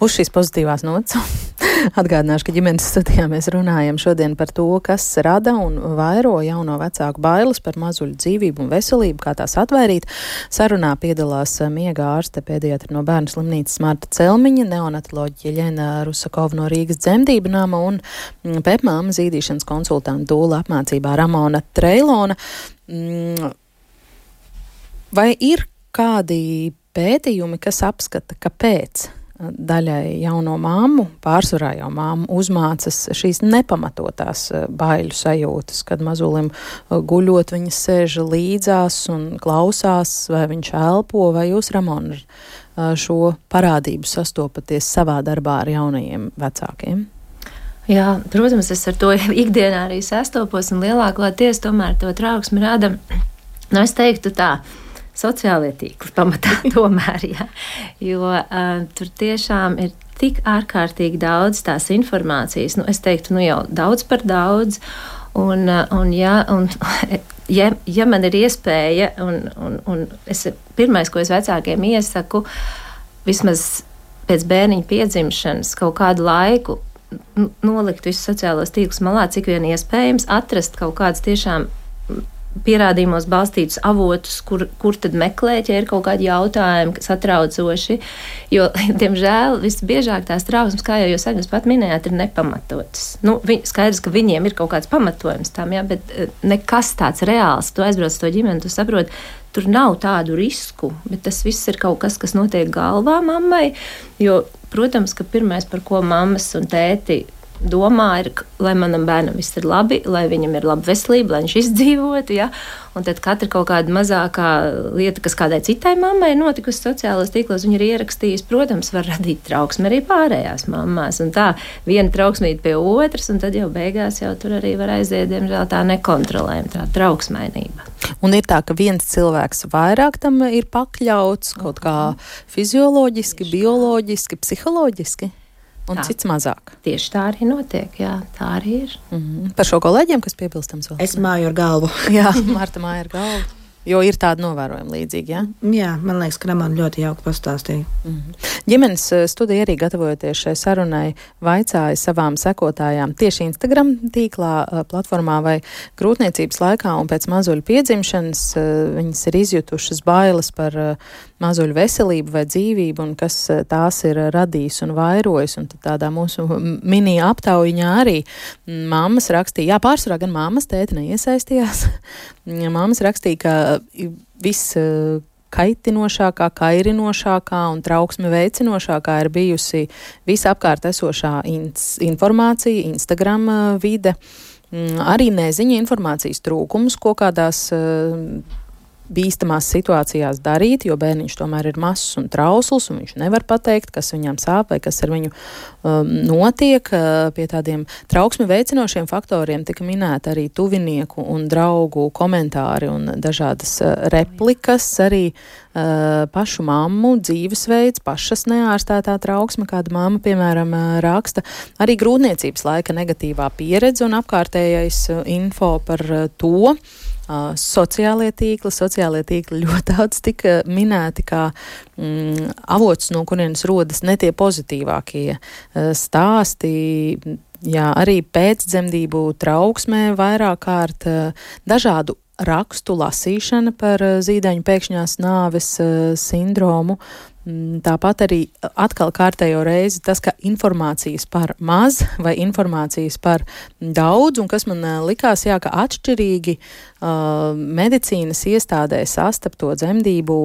Uz šīs pozitīvās nots atgādināšu, ka ģimenes studijā mēs runājam šodien par to, kas rada un vairo jauno vecāku bailes par mazuļu dzīvību un veselību, kā tās atvairīt. Sarunā piedalās miega ārste pēdējā no bērnu slimnīcas Marta Celmiņa, neonatoloģija Ļena Rusakova no Rīgas dzemdību nama un pepmāma zīdīšanas konsultanta dūla apmācībā Ramona Treilona. Mm, vai ir kādi pētījumi, kas apskata, kāpēc daļai jauno māmu, pārsvarā jau māmu, uzmācas šīs nepamatotās eh, baiļu sajūtas, kad mazulim eh, guļot viņas sēž līdzās un klausās, vai viņš elpo, vai jūs, Ramon, eh, šo parādību sastopaties savā darbā ar jaunajiem vecākiem? Jā, protams, es ar to ikdienā arī sastopos, un lielākoties tomēr to trauksmi rada, nu, es teiktu tā, uh, sociālie tīkli pamatā tomēr, jā. jo uh, tur tiešām ir tik ārkārtīgi daudz tās informācijas, nu, es teiktu, nu jau daudz par daudz, un, un, jā, un ja, ja man ir iespēja, un, un, un es, pirmais, ko es vecākiem iesaku, vismaz pēc bērniņa piedzimšanas kaut kādu laiku nolikt visus sociālos tīklus malā, cik vien iespējams, atrast kaut kādas tiešām pierādījumos balstītus avotus, kur, kur tad meklēt, ja ir kaut kādi jautājumi, kas satraucoši. Jo, diemžēl, visbiežāk tās trauksmes, kā jau jūs agnes pat minējāt, ir nepamatotas. Nu, viņ, skaidrs, ka viņiem ir kaut kāds pamatojums tam, ja, bet eh, nekas tāds reāls. Tu aizbrauc to ģimeni, tu saproti, tur nav tādu risku, bet tas viss ir kaut kas, kas notiek galvā mammai. Jo, protams, ka pirmais, par ko mammas un tēti domā, ir, lai manam bērnam viss ir labi, lai viņam ir laba veselība, lai viņš izdzīvotu. Ja? Un tad katra kaut kāda mazākā lieta, kas kādai citai mammai ir notikusi sociālajos tīklos, viņa ir ierakstījusi, protams, var radīt trauksmi arī pārējās mammās. Un tā viena trauksmīta pie otras, un tad jau beigās jau tur arī var aiziet, diemžēl, tā nekontrolējama tā trauksmainība. Un ir tā, ka viens cilvēks vairāk tam ir pakļauts kaut kā fizioloģiski, bioloģiski, psiholoģiski un tā. cits mazāk. Tieši tā arī notiek. Jā, tā arī ir. Mm -hmm. Par šo kolēģiem, kas piebilstams vēl? Es māju ar galvu. jā, Marta māja ar galvu. Jo ir tāda novērojuma līdzīga. Ja? Jā, man liekas, ka man ļoti jauki pastāstīja. Mm -hmm. Ģimenes eh, studija arī gatavojoties šai sarunai, vaicāja savām sekotājām tieši Instagram tīklā, eh, platformā vai grūtniecības laikā un pēc mazuļu piedzimšanas eh, viņas ir izjutušas bailes par mazuļu veselību vai dzīvību un kas tās ir radījis un vairojis. Un tādā mūsu mini aptaujiņā arī mammas rakstīja, jā, pārsvarā gan mammas tēti neiesaistījās. mammas rakstīja, ka viss kaitinošākā, kairinošākā un trauksme veicinošākā ir bijusi visapkārt esošā informācija, Instagram vide, mm, arī neziņa informācijas trūkums, ko kādās bīstamās situācijās darīt, jo bērniņš tomēr ir mazs un trausls, un viņš nevar pateikt, kas viņam sāp vai kas ar viņu um, notiek. Uh, pie tādiem trauksmi veicinošiem faktoriem tika minēta arī tuvinieku un draugu komentāri un dažādas uh, replikas, arī uh, pašu mammu dzīvesveids, pašas neārstētā trauksme, kāda mamma, piemēram, uh, raksta, arī grūtniecības laika negatīvā pieredze un apkārtējais info par to, Uh, sociālie tīkli. Sociālie tīkli ļoti daudz tika minēti kā mm, avots, no kurienes rodas ne tie pozitīvākie uh, stāsti. Jā, arī pēcdzemdību trauksmē vairāk kārt uh, dažādu rakstu lasīšana par zīdaiņu pēkšņās nāves sindromu tāpat arī atkal kārtējo reizi tas, ka informācijas par maz vai informācijas par daudz, un kas man likās, jā, ka atšķirīgi uh, medicīnas iestādē sastapto dzemdību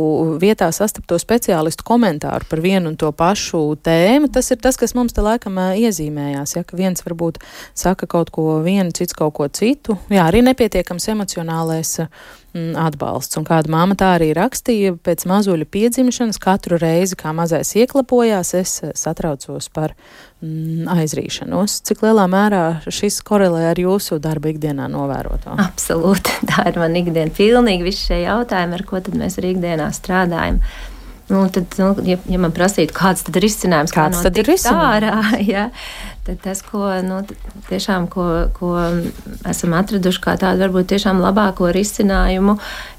vietā sastapto speciālistu komentāru par vienu un to pašu tēmu, tas ir tas, kas mums te laikam uh, iezīmējās, ja, ka viens varbūt saka kaut ko vienu, cits kaut ko citu, jā, arī nepietiekams emocionālais uh, Mm, atbalsts. Un kāda māma tā arī rakstīja, pēc mazuļa piedzimšanas katru reizi, kā mazais ieklapojās, es eh, satraucos par mm, aizrīšanos. Cik lielā mērā šis korelē ar jūsu darbu ikdienā novēroto? Absolūti, tā ir man ikdiena. Pilnīgi visi šie jautājumi, ar ko tad mēs arī ikdienā strādājam. Nu, tad, nu, ja, ja man prasītu, kāds tad ir izcinājums, kāds kā tad ir izcinājums? Ārā, ja, Tad tas, ko, nu, tiešām, ko, ko esam atraduši kā tādu varbūt tiešām labāko risinājumu,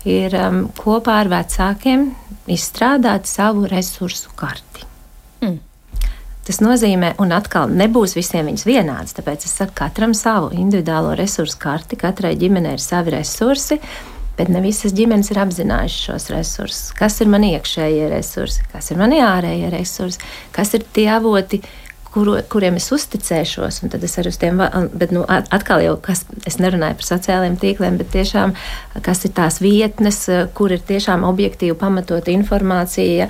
ir um, kopā ar vecākiem izstrādāt savu resursu karti. Mm. Tas nozīmē, un atkal nebūs visiem viņas vienāds, tāpēc es saku, katram savu individuālo resursu karti, katrai ģimenei ir savi resursi. Bet ne visas ģimenes ir apzinājušas šos resursus. Kas ir mani iekšējie resursi, kas ir mani ārējie resursi, kas ir tie avoti, uh, kuru, kuriem es uzticēšos, tad es arī uz tiem, bet nu, atkal jau, kas, es nerunāju par sociālajiem tīkliem, bet tiešām, kas ir tās vietnes, kur ir tiešām objektīvi pamatot informācija.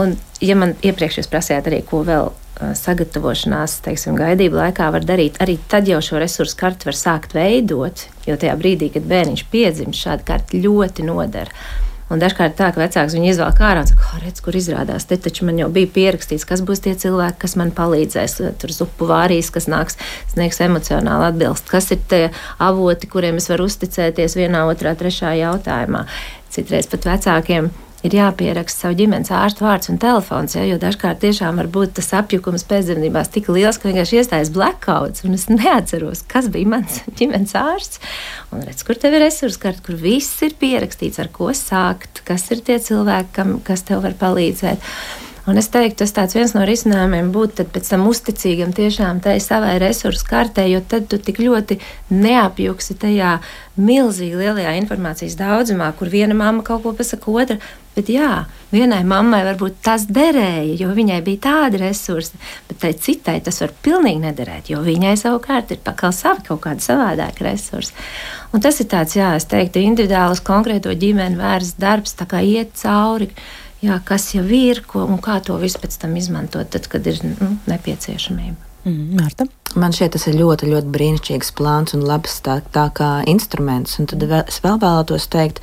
Un, ja man iepriekš jūs prasījāt arī, ko vēl sagatavošanās, teiksim, gaidību laikā var darīt, arī tad jau šo resursu karti var sākt veidot, jo tajā brīdī, kad bērniņš piedzimst, šāda karta ļoti nodara. Un dažkārt tā, ka vecāks viņu izvēl ārā un saka, redz, kur izrādās. Te taču man jau bija pierakstīts, kas būs tie cilvēki, kas man palīdzēs. Tur zupu vārīs, kas nāks, sniegs emocionāli atbilst. Kas ir tie avoti, kuriem es varu uzticēties vienā, otrā, trešā jautājumā. Citreiz pat vecākiem ir jāpieraksta savu ģimenes ārstu vārds un telefons. Ja, jo dažkārt tiešām var būt tas apjukums pēcdzemdībās tik liels, ka vienkārši iestājas blackouts, un es neatceros, kas bija mans ģimenes ārsts. Un redz, kur tev ir resursi karta, kur viss ir pierakstīts, ar ko sākt, kas ir tie cilvēki, kam, kas tev var palīdzēt. Un es teiktu, tas viens no risinājumiem būtu pēc tam uzticīgam tiešām tai savai resursu kartē, jo tad tu tik ļoti neapjuksi tajā milzīgi lielajā informācijas daudzumā, kur viena mamma kaut ko pasaka otra. Bet jā, vienai mammai varbūt tas derēja, jo viņai bija tādi resursi, bet tai citai tas var pilnīgi nederēt, jo viņai savukārt ir pakal savi kaut kādi savādāki resursi. Un tas ir tāds, jā, es teiktu, individuāls konkrēto ģimeni vērsts darbs, tā kā iet cauri jā, kas jau ir ko, un kā to visu pēc tam izmantot, tad, kad ir nu, nepieciešamība. Mm, Marta? Man šķiet, tas ir ļoti, ļoti brīnišķīgs plāns un labs tā, tā kā instruments. Un tad vēl, es vēl vēlētos teikt,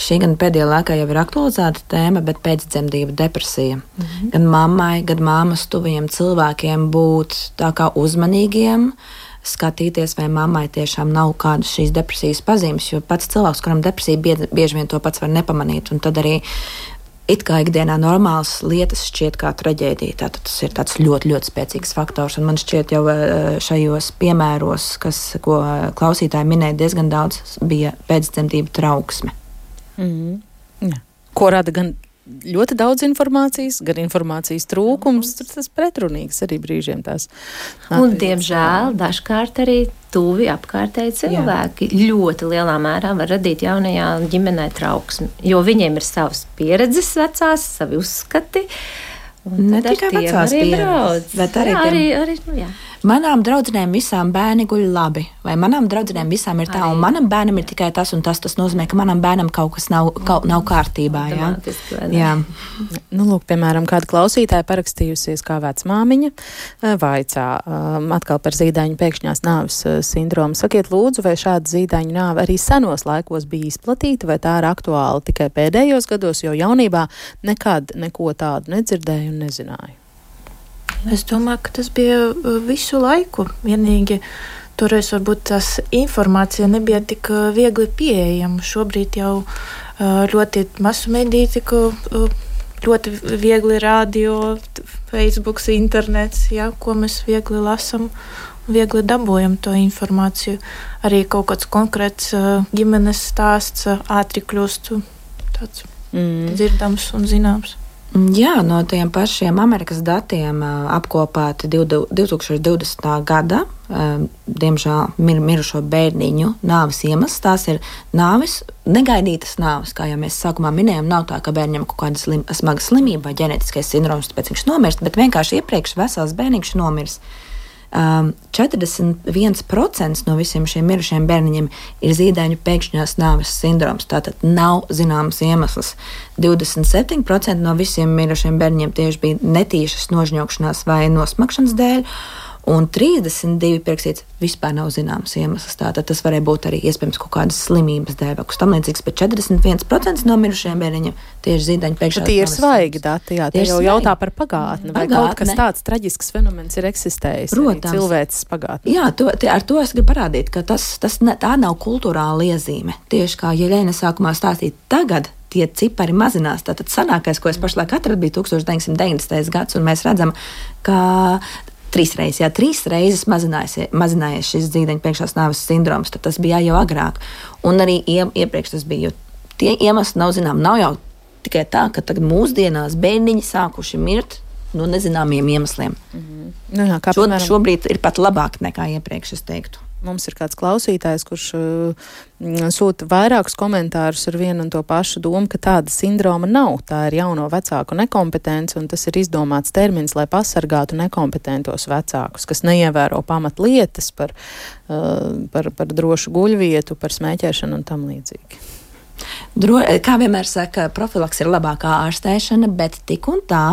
šī gan pēdējā laikā jau ir aktualizēta tēma, bet pēcdzemdību depresija. Mm -hmm. Gan mammai, gan māmas tuviem cilvēkiem būt tā kā uzmanīgiem skatīties, vai mammai tiešām nav kādas šīs depresijas pazīmes. Jo pats cilvēks, kuram depresija bieži vien to pats var nepamanīt, un tad arī it kā ikdienā normālas lietas šķiet kā traģēdija. Tātad tas ir ļoti, ļoti spēcīgs faktors. Un man šķiet, jau eh, šajos piemēros, kas, ko klausītāji minēja, diezgan daudz bija pēcdzemdību trauksme. Mm -hmm. ja. Ko rada gan ļoti daudz informācijas, gan informācijas trūkums. Tur tas pretrunīgs arī brīžiem tās. Un, diemžēl, dažkārt arī tuvi apkārtēji cilvēki Jā. ļoti lielā mērā var radīt jaunajā ģimenē trauksmi, jo viņiem ir savas pieredzes vecās, savi uzskati. Ne tikai vecās pieredzes, bet arī, jā, arī, arī nu, jā. Manām draudzenēm visām bērni guļ labi, vai manām draudzenēm visām ir tā, Arī. un manam bērnam ir tikai tas un tas. Tas nozīmē, ka manam bērnam kaut kas nav, kaut, nav kārtībā. Jā, jā. Nu, lūk, piemēram, kāda klausītāja parakstījusies kā vecmāmiņa, eh, vaicā um, atkal par zīdaiņu pēkšņās nāves uh, sindromu. Sakiet, lūdzu, vai šāda zīdaiņu nāve arī senos laikos bija izplatīta, vai tā ir aktuāla tikai pēdējos gados, jo jaunībā nekad neko tādu nedzirdēju un nezināju. Es domāju, ka tas bija uh, visu laiku. Vienīgi toreiz varbūt tās informācija nebija tik uh, viegli pieejama. Šobrīd jau uh, ļoti masu mediju tika ļoti viegli radio, Facebook, internets, ja, ko mēs viegli lasām. Viegli dabūjam to informāciju. Arī kaut kāds konkrēts ģimenes stāsts ātri kļūst tāds mm. dzirdams un zināms. Jā, no tiem pašiem Amerikas datiem apkopāti 2020. gada, diemžēl mir, mirušo bērniņu nāves iemesls. Tās ir nāves, negaidītas nāves, kā jau mēs sākumā minējām. Nav tā, ka bērnam kaut kāda slim, smaga slimība vai ģenētiskais sindroms, tāpēc viņš nomirst, bet vienkārši iepriekš vesels bērniņš nomirs. Um, 41% no visiem šiem mirušiem bērniņiem ir zīdaiņu pēkšņās nāves sindroms. Tātad nav zināms iemesls. 27% no visiem mirušiem bērniņiem tieši bija netīšas nožņaukšanās vai nosmakšanas dēļ, un 32 pierakstīts vispār nav zināms iemesls. Tātad tas varēja būt arī iespējams kaut kādas slimības dēļ vai kas tamlīdzīgs, bet 41% no mirušajiem bērniņiem tieši zīdaiņu pēkšņi. Tie ir svaigi dati, jā, tie jau svaigi. jautā par pagātni, vai kaut kas tāds traģisks fenomens ir eksistējis. Protams. Cilvēces pagātnē. Jā, to, ar to es gribu parādīt, ka tas, tas ne, tā nav kultūrāla iezīme. Tieši kā Jeļena sākumā stāstīja, tagad tie cipari mazinās. Tātad senākais, ko es pašlaik atradu, bija 1990. gads, un mēs redzam, ka Trīs reizes, jā, trīs reizes mazinājies šis dzīvnieku priekšās nāves sindroms. Tas bija jau agrāk. Un arī ie, iepriekš tas bija. Tie iemesli nav zināmi. Nav jau tikai tā, ka tagad mūsdienās bērniņi sākuši mirt no nezināmiem iemesliem. Mm -hmm. nu, jā, Šo, piemēram... Šobrīd ir pat labāk nekā iepriekš, es teiktu. Mums ir kāds klausītājs, kurš uh, sūta vairākus komentārus ar vienu un to pašu domu, ka tāda sindroma nav. Tā ir jauno vecāku nekompetence, un tas ir izdomāts termins, lai pasargātu nekompetentos vecākus, kas neievēro pamatlietas par, uh, par, par drošu guļvietu, par smēķēšanu un tam līdzīgi. Dro, kā vienmēr saka, profilaks ir labākā ārstēšana, bet tik un tā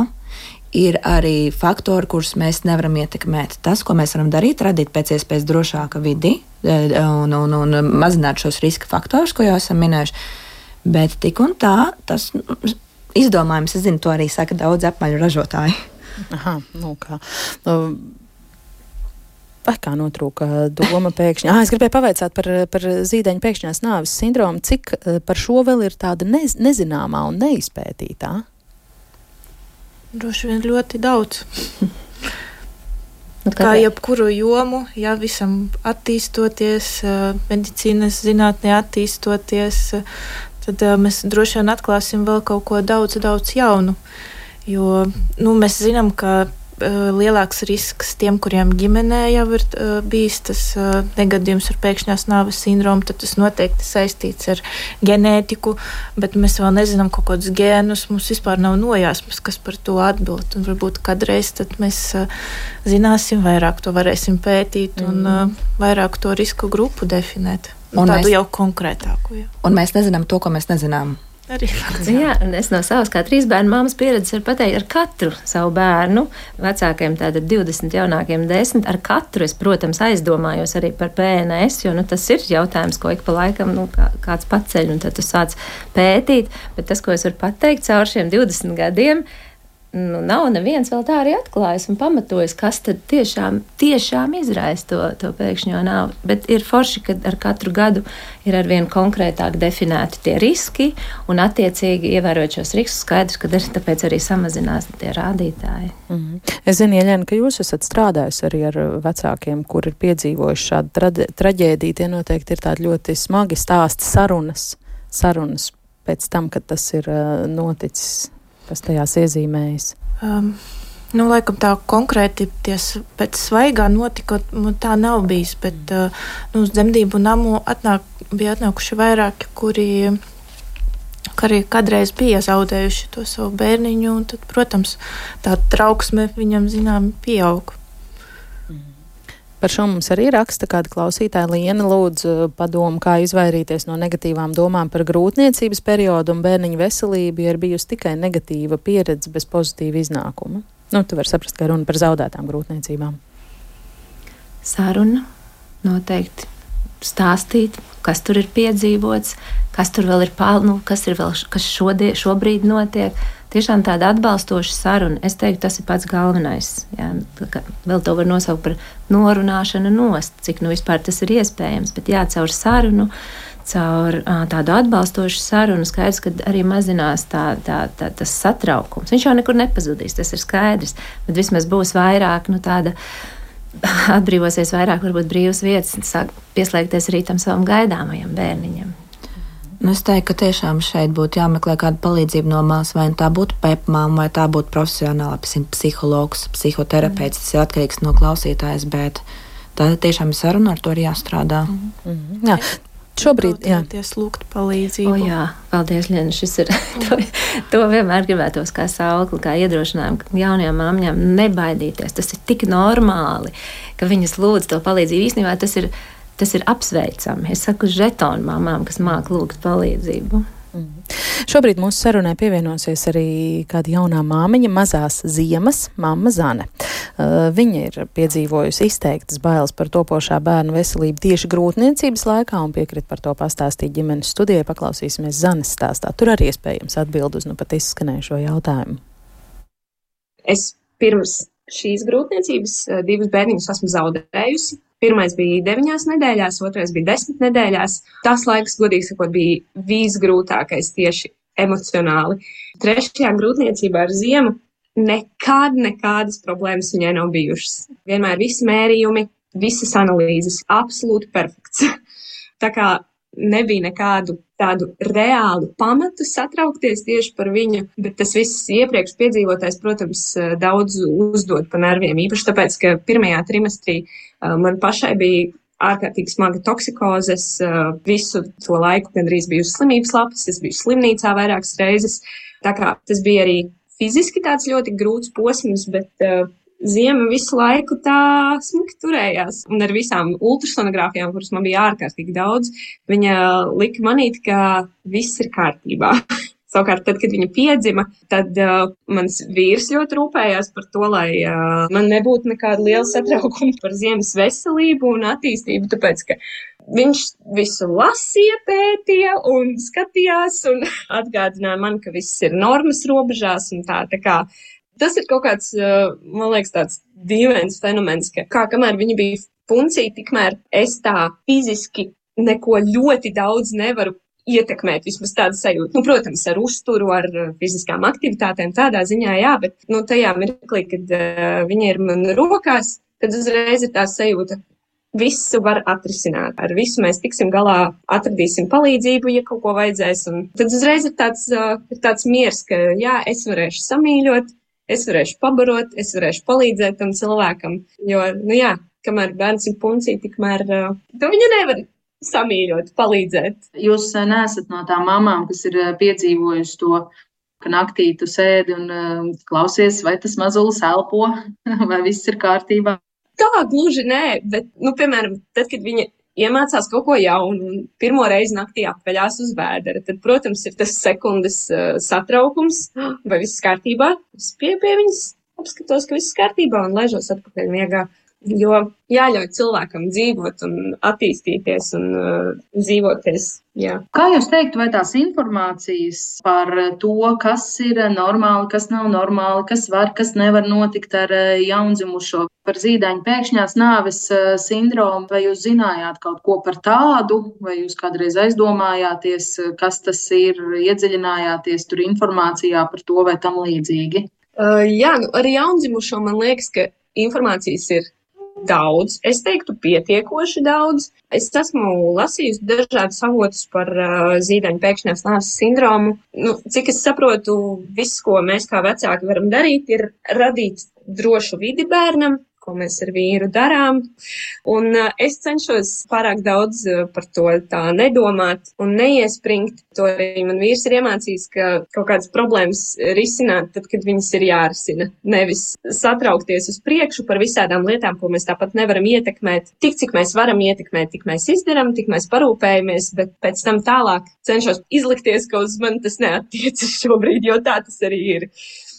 ir arī faktori, kurus mēs nevaram ietekmēt. Tas, ko mēs varam darīt, radīt pēc iespējas drošāku vidi e, un, un, un mazināt šos riska faktorus, ko jau esam minējuši. Bet tik un tā, tas izdomājums, es zinu, to arī saka daudz apmaļu ražotāji. Aha, nu kā. Nu, Vai kā notrūka doma pēkšņi? Ah, es gribēju pavaicāt par, par zīdaiņu pēkšņās nāves sindromu. Cik e, par šo vēl ir tāda nez, nezināmā un neizpētītā? Droši vien ļoti daudz. Nu, kā jebkuru jomu, ja visam attīstoties, medicīnas zinātnē attīstoties, tad mēs droši vien atklāsim vēl kaut ko daudz, daudz jaunu. Jo nu, mēs zinām, ka lielāks risks tiem, kuriem ģimenē jau ir uh, bijis tas uh, negadījums ar pēkšņās nāves sindromu, tad tas noteikti saistīts ar ģenētiku, bet mēs vēl nezinām kaut kādus gēnus. Mums vispār nav nojāsmas, kas par to atbild. Un varbūt kādreiz mēs uh, zināsim vairāk, to varēsim pētīt un mm. uh, vairāk to risku grupu definēt. Un tādu mēs, jau konkrētāku. Jā. Un mēs nezinām to, ko mēs nezinām. Arī fakts. Jā, un es no savas kā trīs bērnu māmas pieredzes varu pateikt, ar katru savu bērnu, vecākiem tātad 20, jaunākiem 10, ar katru es, protams, aizdomājos arī par PNS, jo nu, tas ir jautājums, ko ik pa laikam nu, kā, kāds paceļ, un tad tu sāc pētīt, bet tas, ko es varu pateikt caur šiem 20 gadiem, ir nu, nav neviens vēl tā arī atklājis un pamatojis, kas tad tiešām, tiešām izraisa to, to pēkšņo nāvi. Bet ir forši, ka ar katru gadu ir arvien konkrētāk definēti tie riski un attiecīgi ievērot šos riskus, skaidrs, ka arī tāpēc arī samazinās tie rādītāji. Mm -hmm. Es zinu, Ieļena, ka jūs esat strādājusi arī ar vecākiem, kur ir piedzīvojuši šādu tra traģēdiju. Tie noteikti ir tādi ļoti smagi stāsti, sarunas, sarunas pēc tam, kad tas ir uh, noticis kas tajās iezīmējas? Um. Nu, laikam tā konkrēti ties, pēc svaigā notika, tā nav bijis, bet uh, nu, uz dzemdību namu atnāk, bija atnākuši vairāki, kuri arī kādreiz bija zaudējuši to savu bērniņu, tad, protams, tā trauksme viņam, zinām, pieauga. Par šo mums arī raksta kāda klausītāja Liena lūdzu padomu, kā izvairīties no negatīvām domām par grūtniecības periodu un bērniņu veselību, ja ir bijusi tikai negatīva pieredze bez pozitīva iznākuma. Nu, tu vari saprast, ka runa par zaudētām grūtniecībām. Saruna noteikti stāstīt, kas tur ir piedzīvots, kas tur vēl ir pāri, kas ir vēl, kas šodien, šobrīd notiek tiešām tāda atbalstoša saruna. Es teiktu, tas ir pats galvenais. Jā, vēl to var nosaukt par norunāšanu nost, cik nu vispār tas ir iespējams. Bet jā, caur sarunu. Caur tādu atbalstošu sarunu skaidrs, ka arī mazinās tā, tā, tā, tas satraukums. Viņš jau nekur nepazudīs, tas ir skaidrs. Bet vismaz būs vairāk nu, tāda atbrīvosies vairāk, varbūt brīvas vietas, sāk pieslēgties arī tam savam gaidāmajam bērniņam. Nu, es teiktu, ka tiešām šeit būtu jāmeklē kāda palīdzība no malas, vai nu tā būtu pepmāma, vai tā būtu profesionāla psihologs, psihoterapeits. Tas ir atkarīgs no klausītājas, bet tā tiešām ir saruna, ar to ir jāstrādā. Mm -hmm. Jā. Šobrīd, tas lūgt palīdzību. O, jā, paldies, Liena. Šis ir, to, to vienmēr gribētos kā saukli, kā iedrošinājumu jaunajām māmiņām nebaidīties. Tas ir tik normāli, ka viņas lūdz to palīdzību. Īstenībā tas ir tas ir apsveicami. Es saku žetonu mamām, kas māk lūgt palīdzību. Mm. Šobrīd mūsu sarunai pievienosies arī kāda jaunā māmiņa, mazās ziemas, mamma Zane. Uh, viņa ir piedzīvojusi izteiktas bailes par topošā bērnu veselību tieši grūtniecības laikā un piekrit par to pastāstīt ģimenes studijai. Paklausīsimies Zanes stāstā. Tur arī iespējams atbild uz nu pat izskanējušo jautājumu. Es pirms šīs grūtniecības uh, divus bērniņus esmu zaudējusi. Pirmais bija deviņās nedēļās, otrais bija desmit nedēļās. Tas laiks, godīgi sakot, bija visgrūtākais tieši emocionāli. Trešajā grūtniecībā ar ziemu nekad, nekādas problēmas viņai nav bijušas. Vienmēr visi mērījumi, visas analīzes, absolūti perfekts. Tā kā nebija nekādu tādu reālu pamatu satraukties tieši par viņu, bet tas viss iepriekš piedzīvotais, protams, daudz uzdod pa nerviem. Īpaši tāpēc, ka pirmajā trimestrī man pašai bija ārkārtīgi smaga toksikoze. Es visu to laiku gandrīz biju uz slimības lapas, es biju slimnīcā vairākas reizes. Tā kā tas bija arī fiziski tāds ļoti grūts posms, bet Ziema visu laiku tā smuki turējās. Un ar visām ultrasonogrāfijām, kuras man bija ārkārtīgi daudz, viņa lika manīt, ka viss ir kārtībā. Savukārt, tad, kad viņa piedzima, tad uh, mans vīrs ļoti rūpējās par to, lai uh, man nebūtu nekāda liela satraukuma par ziemas veselību un attīstību, tāpēc, ka viņš visu lasīja, pētīja un skatījās un atgādināja man, ka viss ir normas robežās un tā, tā kā Tas ir kaut kāds, man liekas, tāds dīvains fenomens, ka kā kamēr viņa bija funcija, tikmēr es tā fiziski neko ļoti daudz nevaru ietekmēt, vismaz tādu sajūtu. Nu, protams, ar uzturu, ar fiziskām aktivitātēm, tādā ziņā, jā, bet nu, tajā mirklī, kad uh, viņa ir man rokās, tad uzreiz ir tā sajūta, visu var atrisināt. Ar visu mēs tiksim galā, atradīsim palīdzību, ja kaut ko vajadzēs. Un tad uzreiz ir tāds, uh, tāds miers, ka jā, es varēšu samīļot, es varēšu pabarot, es varēšu palīdzēt tam cilvēkam. Jo, nu jā, kamēr bērns ir puncī, tikmēr tu viņu nevar samīļot, palīdzēt. Jūs neesat no tām mamām, kas ir piedzīvojuši to ka naktī tu sēdi un uh, klausies, vai tas mazulis elpo, vai viss ir kārtībā. Tā gluži nē, bet, nu, piemēram, tad, kad viņa iemācās kaut ko jaunu un pirmo reizi naktī apveļās uz vēdera, tad, protams, ir tas sekundes uh, satraukums, vai viss kārtībā. Es pie, pie viņas apskatos, ka viss kārtībā un ležos atpakaļ miegā. Jo jāļauj cilvēkam dzīvot un attīstīties un uh, dzīvoties. Jā. Kā jūs teiktu, vai tās informācijas par to, kas ir normāli, kas nav normāli, kas var, kas nevar notikt ar uh, jaundzimušo, par zīdaiņu pēkšņās nāves uh, sindromu, vai jūs zinājāt kaut ko par tādu, vai jūs kādreiz aizdomājāties, uh, kas tas ir, iedziļinājāties tur informācijā par to vai tam līdzīgi? Uh, jā, nu, arī jaundzimušo man liekas, ka informācijas ir daudz, es teiktu, pietiekoši daudz. Es esmu lasījusi dažādus avotus par uh, zīdaiņu pēkšņās nāves sindromu. Nu, cik es saprotu, viss, ko mēs kā vecāki varam darīt, ir radīt drošu vidi bērnam, ko mēs ar vīru darām. Un es cenšos pārāk daudz par to tā nedomāt un neiespringt. To arī man vīrs ir iemācījis, ka kaut kādas problēmas risināt tad, kad viņas ir jārisina. Nevis satraukties uz priekšu par visādām lietām, ko mēs tāpat nevaram ietekmēt. Tik, cik mēs varam ietekmēt, tik mēs izdarām, tik mēs parūpējamies, bet pēc tam tālāk cenšos izlikties, ka uz mani tas neatiecas šobrīd, jo tā tas arī ir.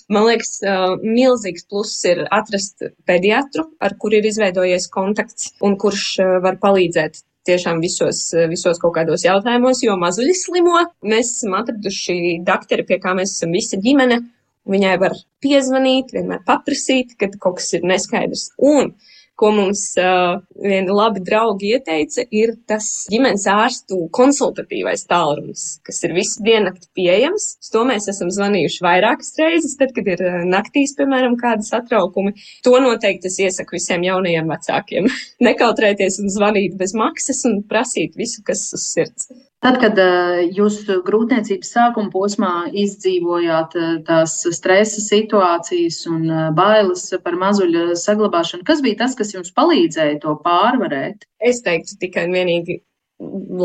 Man liekas, uh, milzīgs pluss ir atrast pediatru, ar kuru ir izveidojies kontakts un kurš uh, var palīdzēt tiešām visos, visos kaut kādos jautājumos, jo mazuļi slimo. Mēs esam atraduši dakteri, pie kā mēs esam visa ģimene. Viņai var piezvanīt, vienmēr paprasīt, kad kaut kas ir neskaidrs. Un ko mums uh, vieni labi draugi ieteica, ir tas ģimenes ārstu konsultatīvais tālrunis, kas ir visu diennakti pieejams. Uz to mēs esam zvanījuši vairākas reizes, tad, kad ir naktīs, piemēram, kādi satraukumi. To noteikti es iesaku visiem jaunajiem vecākiem. Nekautrēties un zvanīt bez maksas un prasīt visu, kas uz sirds. Tad, kad eh, jūs grūtniecības sākuma posmā izdzīvojāt eh, tās stresa situācijas un eh, bailes par mazuļa saglabāšanu, kas bija tas, kas jums palīdzēja to pārvarēt? Es teiktu tikai un vienīgi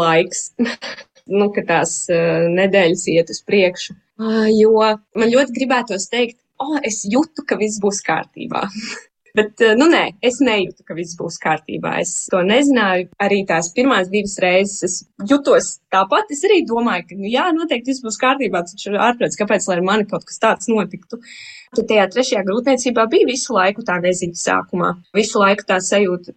laiks. nu, ka tās uh, nedēļas iet uz priekšu. Uh, jo man ļoti gribētos teikt, o, oh, es jūtu, ka viss būs kārtībā. Bet, eh, nu, nē, es nejūtu, ka viss būs kārtībā. Es to nezināju. Arī tās pirmās divas reizes es jutos tāpat. Es arī domāju, ka, nu, jā, noteikti viss būs kārtībā. Taču ārprāts, kāpēc, lai ar mani kaut kas tāds notiktu. Tad tajā trešajā grūtniecībā bija visu laiku tā neziņa sākumā. Visu laiku tā sajūta,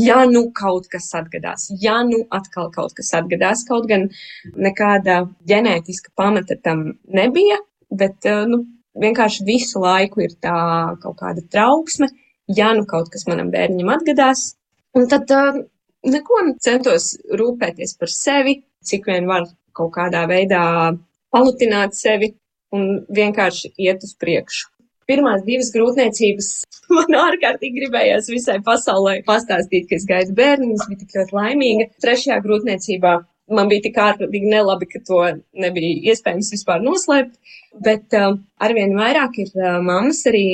ja nu kaut kas atgadās, ja nu atkal kaut kas atgadās, kaut gan nekāda ģenētiska pamata tam nebija, bet, eh, nu, vienkārši visu laiku ir tā kaut kāda trauksme ja nu kaut kas manam bērnam atgadās. Un tad uh, neko centos rūpēties par sevi, cik vien var kaut kādā veidā palutināt sevi un vienkārši iet uz priekšu. Pirmās divas grūtniecības man ārkārtīgi gribējās visai pasaulē pastāstīt, ka es gaidu bērnu, es biju tik ļoti laimīga. Trešajā grūtniecībā man bija tik ārkārtīgi nelabi, ka to nebija iespējams vispār noslēpt, bet uh, arvien vairāk ir uh, mammas arī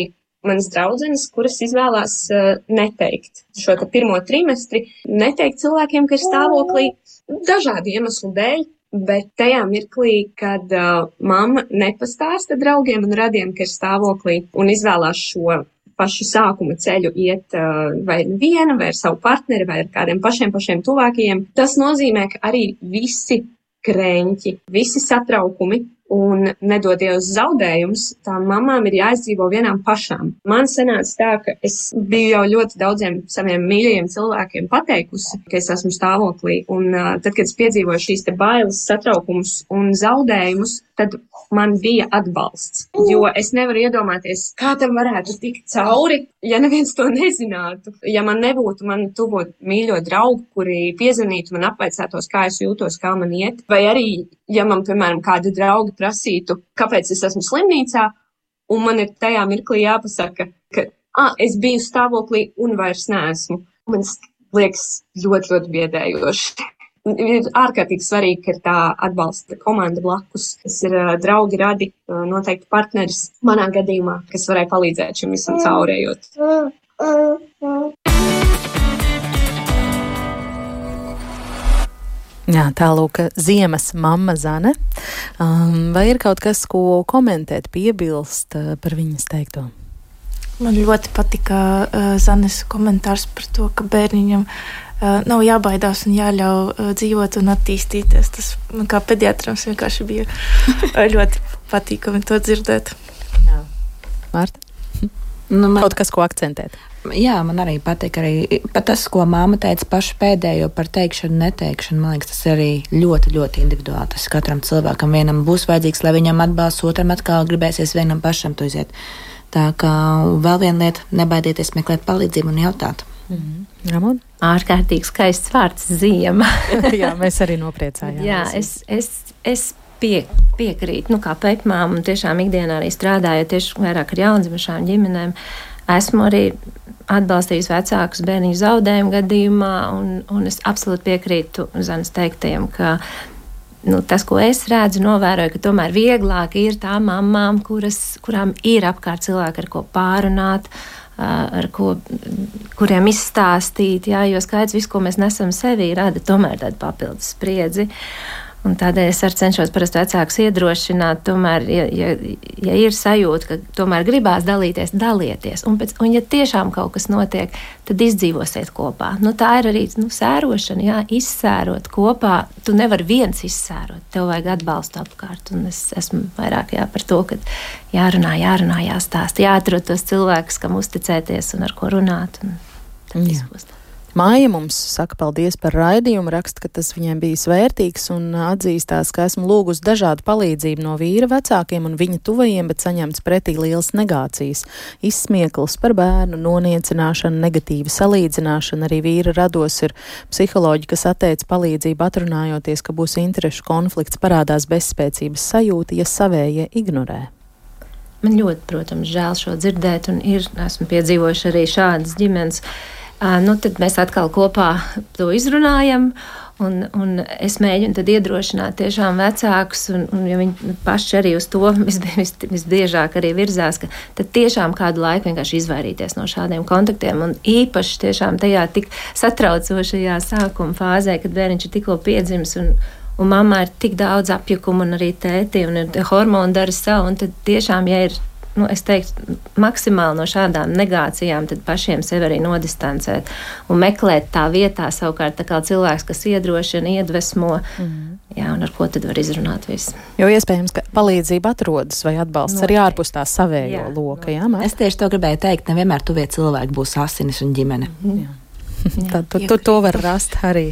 manas draudzenes, kuras izvēlās uh, neteikt šo pirmo trimestri, neteikt cilvēkiem, ka ir stāvoklī dažādu iemeslu dēļ. Bet tajā mirklī, kad uh, mamma nepastāsta draugiem un radiem, ka ir stāvoklī un izvēlās šo pašu sākuma ceļu iet uh, vai viena, vai ar savu partneri, vai ar kādiem pašiem pašiem tuvākajiem, tas nozīmē, ka arī visi krēņķi, visi satraukumi un nedodies zaudējums, tām mamām ir jāizdzīvo vienām pašām. Man sanāca tā, ka es biju jau ļoti daudziem saviem mīļajiem cilvēkiem pateikusi, ka es esmu stāvoklī, un tad, kad es piedzīvoju šīs te bailes, satraukumus un zaudējumus, tad man bija atbalsts. Jo es nevaru iedomāties, kā tam varētu tikt cauri, ja neviens to nezinātu. Ja man nebūtu man tuvo mīļo draugu, kuri piezvanītu man apvaicātos, kā es jūtos, kā man iet. Vai arī, ja man, piemēram, kādi draugi prasītu, kāpēc es esmu slimnīcā, un man ir tajā mirklī jāpasaka, ka ah, es biju stāvoklī un vairs neesmu. Man liekas ļoti, ļoti biedējoši. Ir ārkārtīgi svarīgi, ka ir tā atbalsta komanda blakus, kas ir draugi, radi, noteikti partneris manā gadījumā, kas varēja palīdzēt šim visam caurējot. Jā, tālūk, ziemas mamma Zane. Um, vai ir kaut kas, ko komentēt, piebilst par viņas teikto? Man ļoti patika uh, Zanes komentārs par to, ka bērniņam uh, nav jābaidās un jāļauj uh, dzīvot un attīstīties. Tas man kā pediatram vienkārši bija uh, ļoti patīkami to dzirdēt. Jā. Marta? Nu, man... Kaut kas, ko akcentēt. Jā, man arī patīk arī tas, ko māma teica pašu pēdējo par teikšanu, neteikšanu. Man liekas, tas ir arī ļoti, ļoti individuāli. Tas katram cilvēkam vienam būs vajadzīgs, lai viņam atbalsts, otram atkal gribēsies vienam pašam to iziet. Tā kā vēl viena lieta - nebaidieties meklēt palīdzību un jautāt. Mm -hmm. Ārkārtīgi skaists vārds - ziema. Jā, mēs arī nopriecājāmies. Jā, es, es, es pie, piekrītu, nu, kā pēkmām, un tiešām ikdienā arī strādājot tieši vairāk ar jaundzimušām ģimenēm. Esmu arī atbalstījusi vecākus bērnu zaudējumu gadījumā, un, un es absolūti piekrītu Zanas teiktajam, ka nu, tas, ko es redzu, novēroju, ka tomēr vieglāk ir tām mamām, kuras, kurām ir apkārt cilvēki, ar ko pārunāt. Ar ko, kuriem izstāstīt, jā, jo skaidrs, viss, ko mēs nesam sevī, rada tomēr tādu papildus spriedzi. Uh, Un tādēļ es arī cenšos parasti vecākus iedrošināt, tomēr, ja, ja, ja ir sajūta, ka tomēr gribās dalīties, dalieties. Un, pēc, un ja tiešām kaut kas notiek, tad izdzīvosiet kopā. Nu, tā ir arī nu, sērošana, jā, izsērot kopā. Tu nevari viens izsērot, tev vajag atbalstu apkārt. Un es esmu vairāk jā, par to, ka jārunā, jārunā, jāstāsta, jāatrod tos cilvēkus, kam uzticēties un ar ko runāt. Tad viss būs. Māja mums saka paldies par raidījumu, raksta, ka tas viņiem bijis vērtīgs un atzīstās, ka esmu lūgus dažādu palīdzību no vīra vecākiem un viņa tuvajiem, bet saņemts pretī liels negācijas, izsmiekls par bērnu, noniecināšanu, negatīva salīdzināšana. Arī vīra rados ir psiholoģi, kas atteic palīdzību atrunājoties, ka būs interešu konflikts, parādās bezspēcības sajūta, ja savējie ignorē. Man ļoti, protams, žēl šo dzirdēt, un ir, esmu piedzīvojuši arī šādas ģimenes. Uh, nu, tad mēs atkal kopā to izrunājam. Un, un es mēģinu iedrošināt tiešām vecākus, un, un ja viņi paši arī uz to vis, vis, visbiežāk arī virzās, ka tad tiešām kādu laiku vienkārši izvairīties no šādiem kontaktiem. Un īpaši tiešām tajā tik satraucošajā sākuma fāzē, kad bērniņš ir tikko piedzimis un, un mamma ir tik daudz apjukumu, un arī tēti, un hormoni dara savu. Tad tiešām, ja ir nu, es teiktu, maksimāli no šādām negācijām pašiem sevi arī nodistancēt un meklēt tā vietā savukārt tā cilvēks, kas iedrošina, iedvesmo. Mm. Jā, un ar ko tad var izrunāt visu? Jo iespējams, ka palīdzība atrodas vai atbalsts Noteikti. arī ārpus tā savējo jā, loka. Jā, es tieši to gribēju teikt, nevienmēr tuvie cilvēki būs asinis un ģimene. Mm. Jā. Tad tu, tu to var rast arī.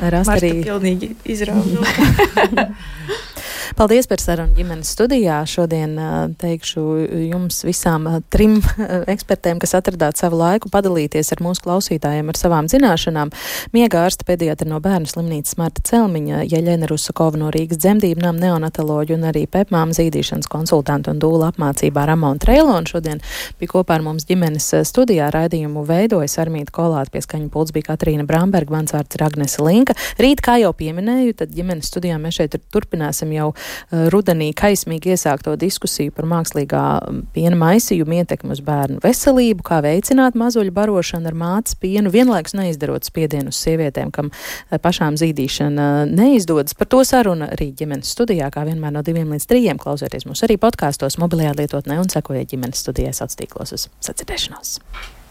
Rast Marta arī. pilnīgi izrauga. Paldies par sarunu ģimenes studijā. Šodien teikšu jums visām trim ekspertēm, kas atradāt savu laiku padalīties ar mūsu klausītājiem ar savām zināšanām. Miega ārsta pediatra no bērnu slimnīcas Marta Celmiņa, Jeļena Rusakova no Rīgas dzemdībnām, neonatoloģu un arī pepmām zīdīšanas konsultantu un dūla apmācībā Ramona Treilona. Šodien bija kopā ar mums ģimenes studijā raidījumu veidojas Armīta Kolāta pie skaņa pults bija Katrīna Bramberga, mans vārds ir Agnese Linka. Rīt, kā jau pieminēju, tad ģimenes studijā mēs šeit turpināsim jau rudenī kaismīgi iesākto diskusiju par mākslīgā mm, piena maisījumu ietekmi uz bērnu veselību, kā veicināt mazuļu barošanu ar mātes pienu, vienlaikus neizdarot spiedienu uz sievietēm, kam eh, pašām zīdīšana neizdodas. Par to saruna arī ģimenes studijā, kā vienmēr no diviem līdz trījiem. Klausieties mūs arī podkāstos, mobilajā lietotnē un sekojiet ģimenes studijai sociālos tīklos uz sacirdēšanos.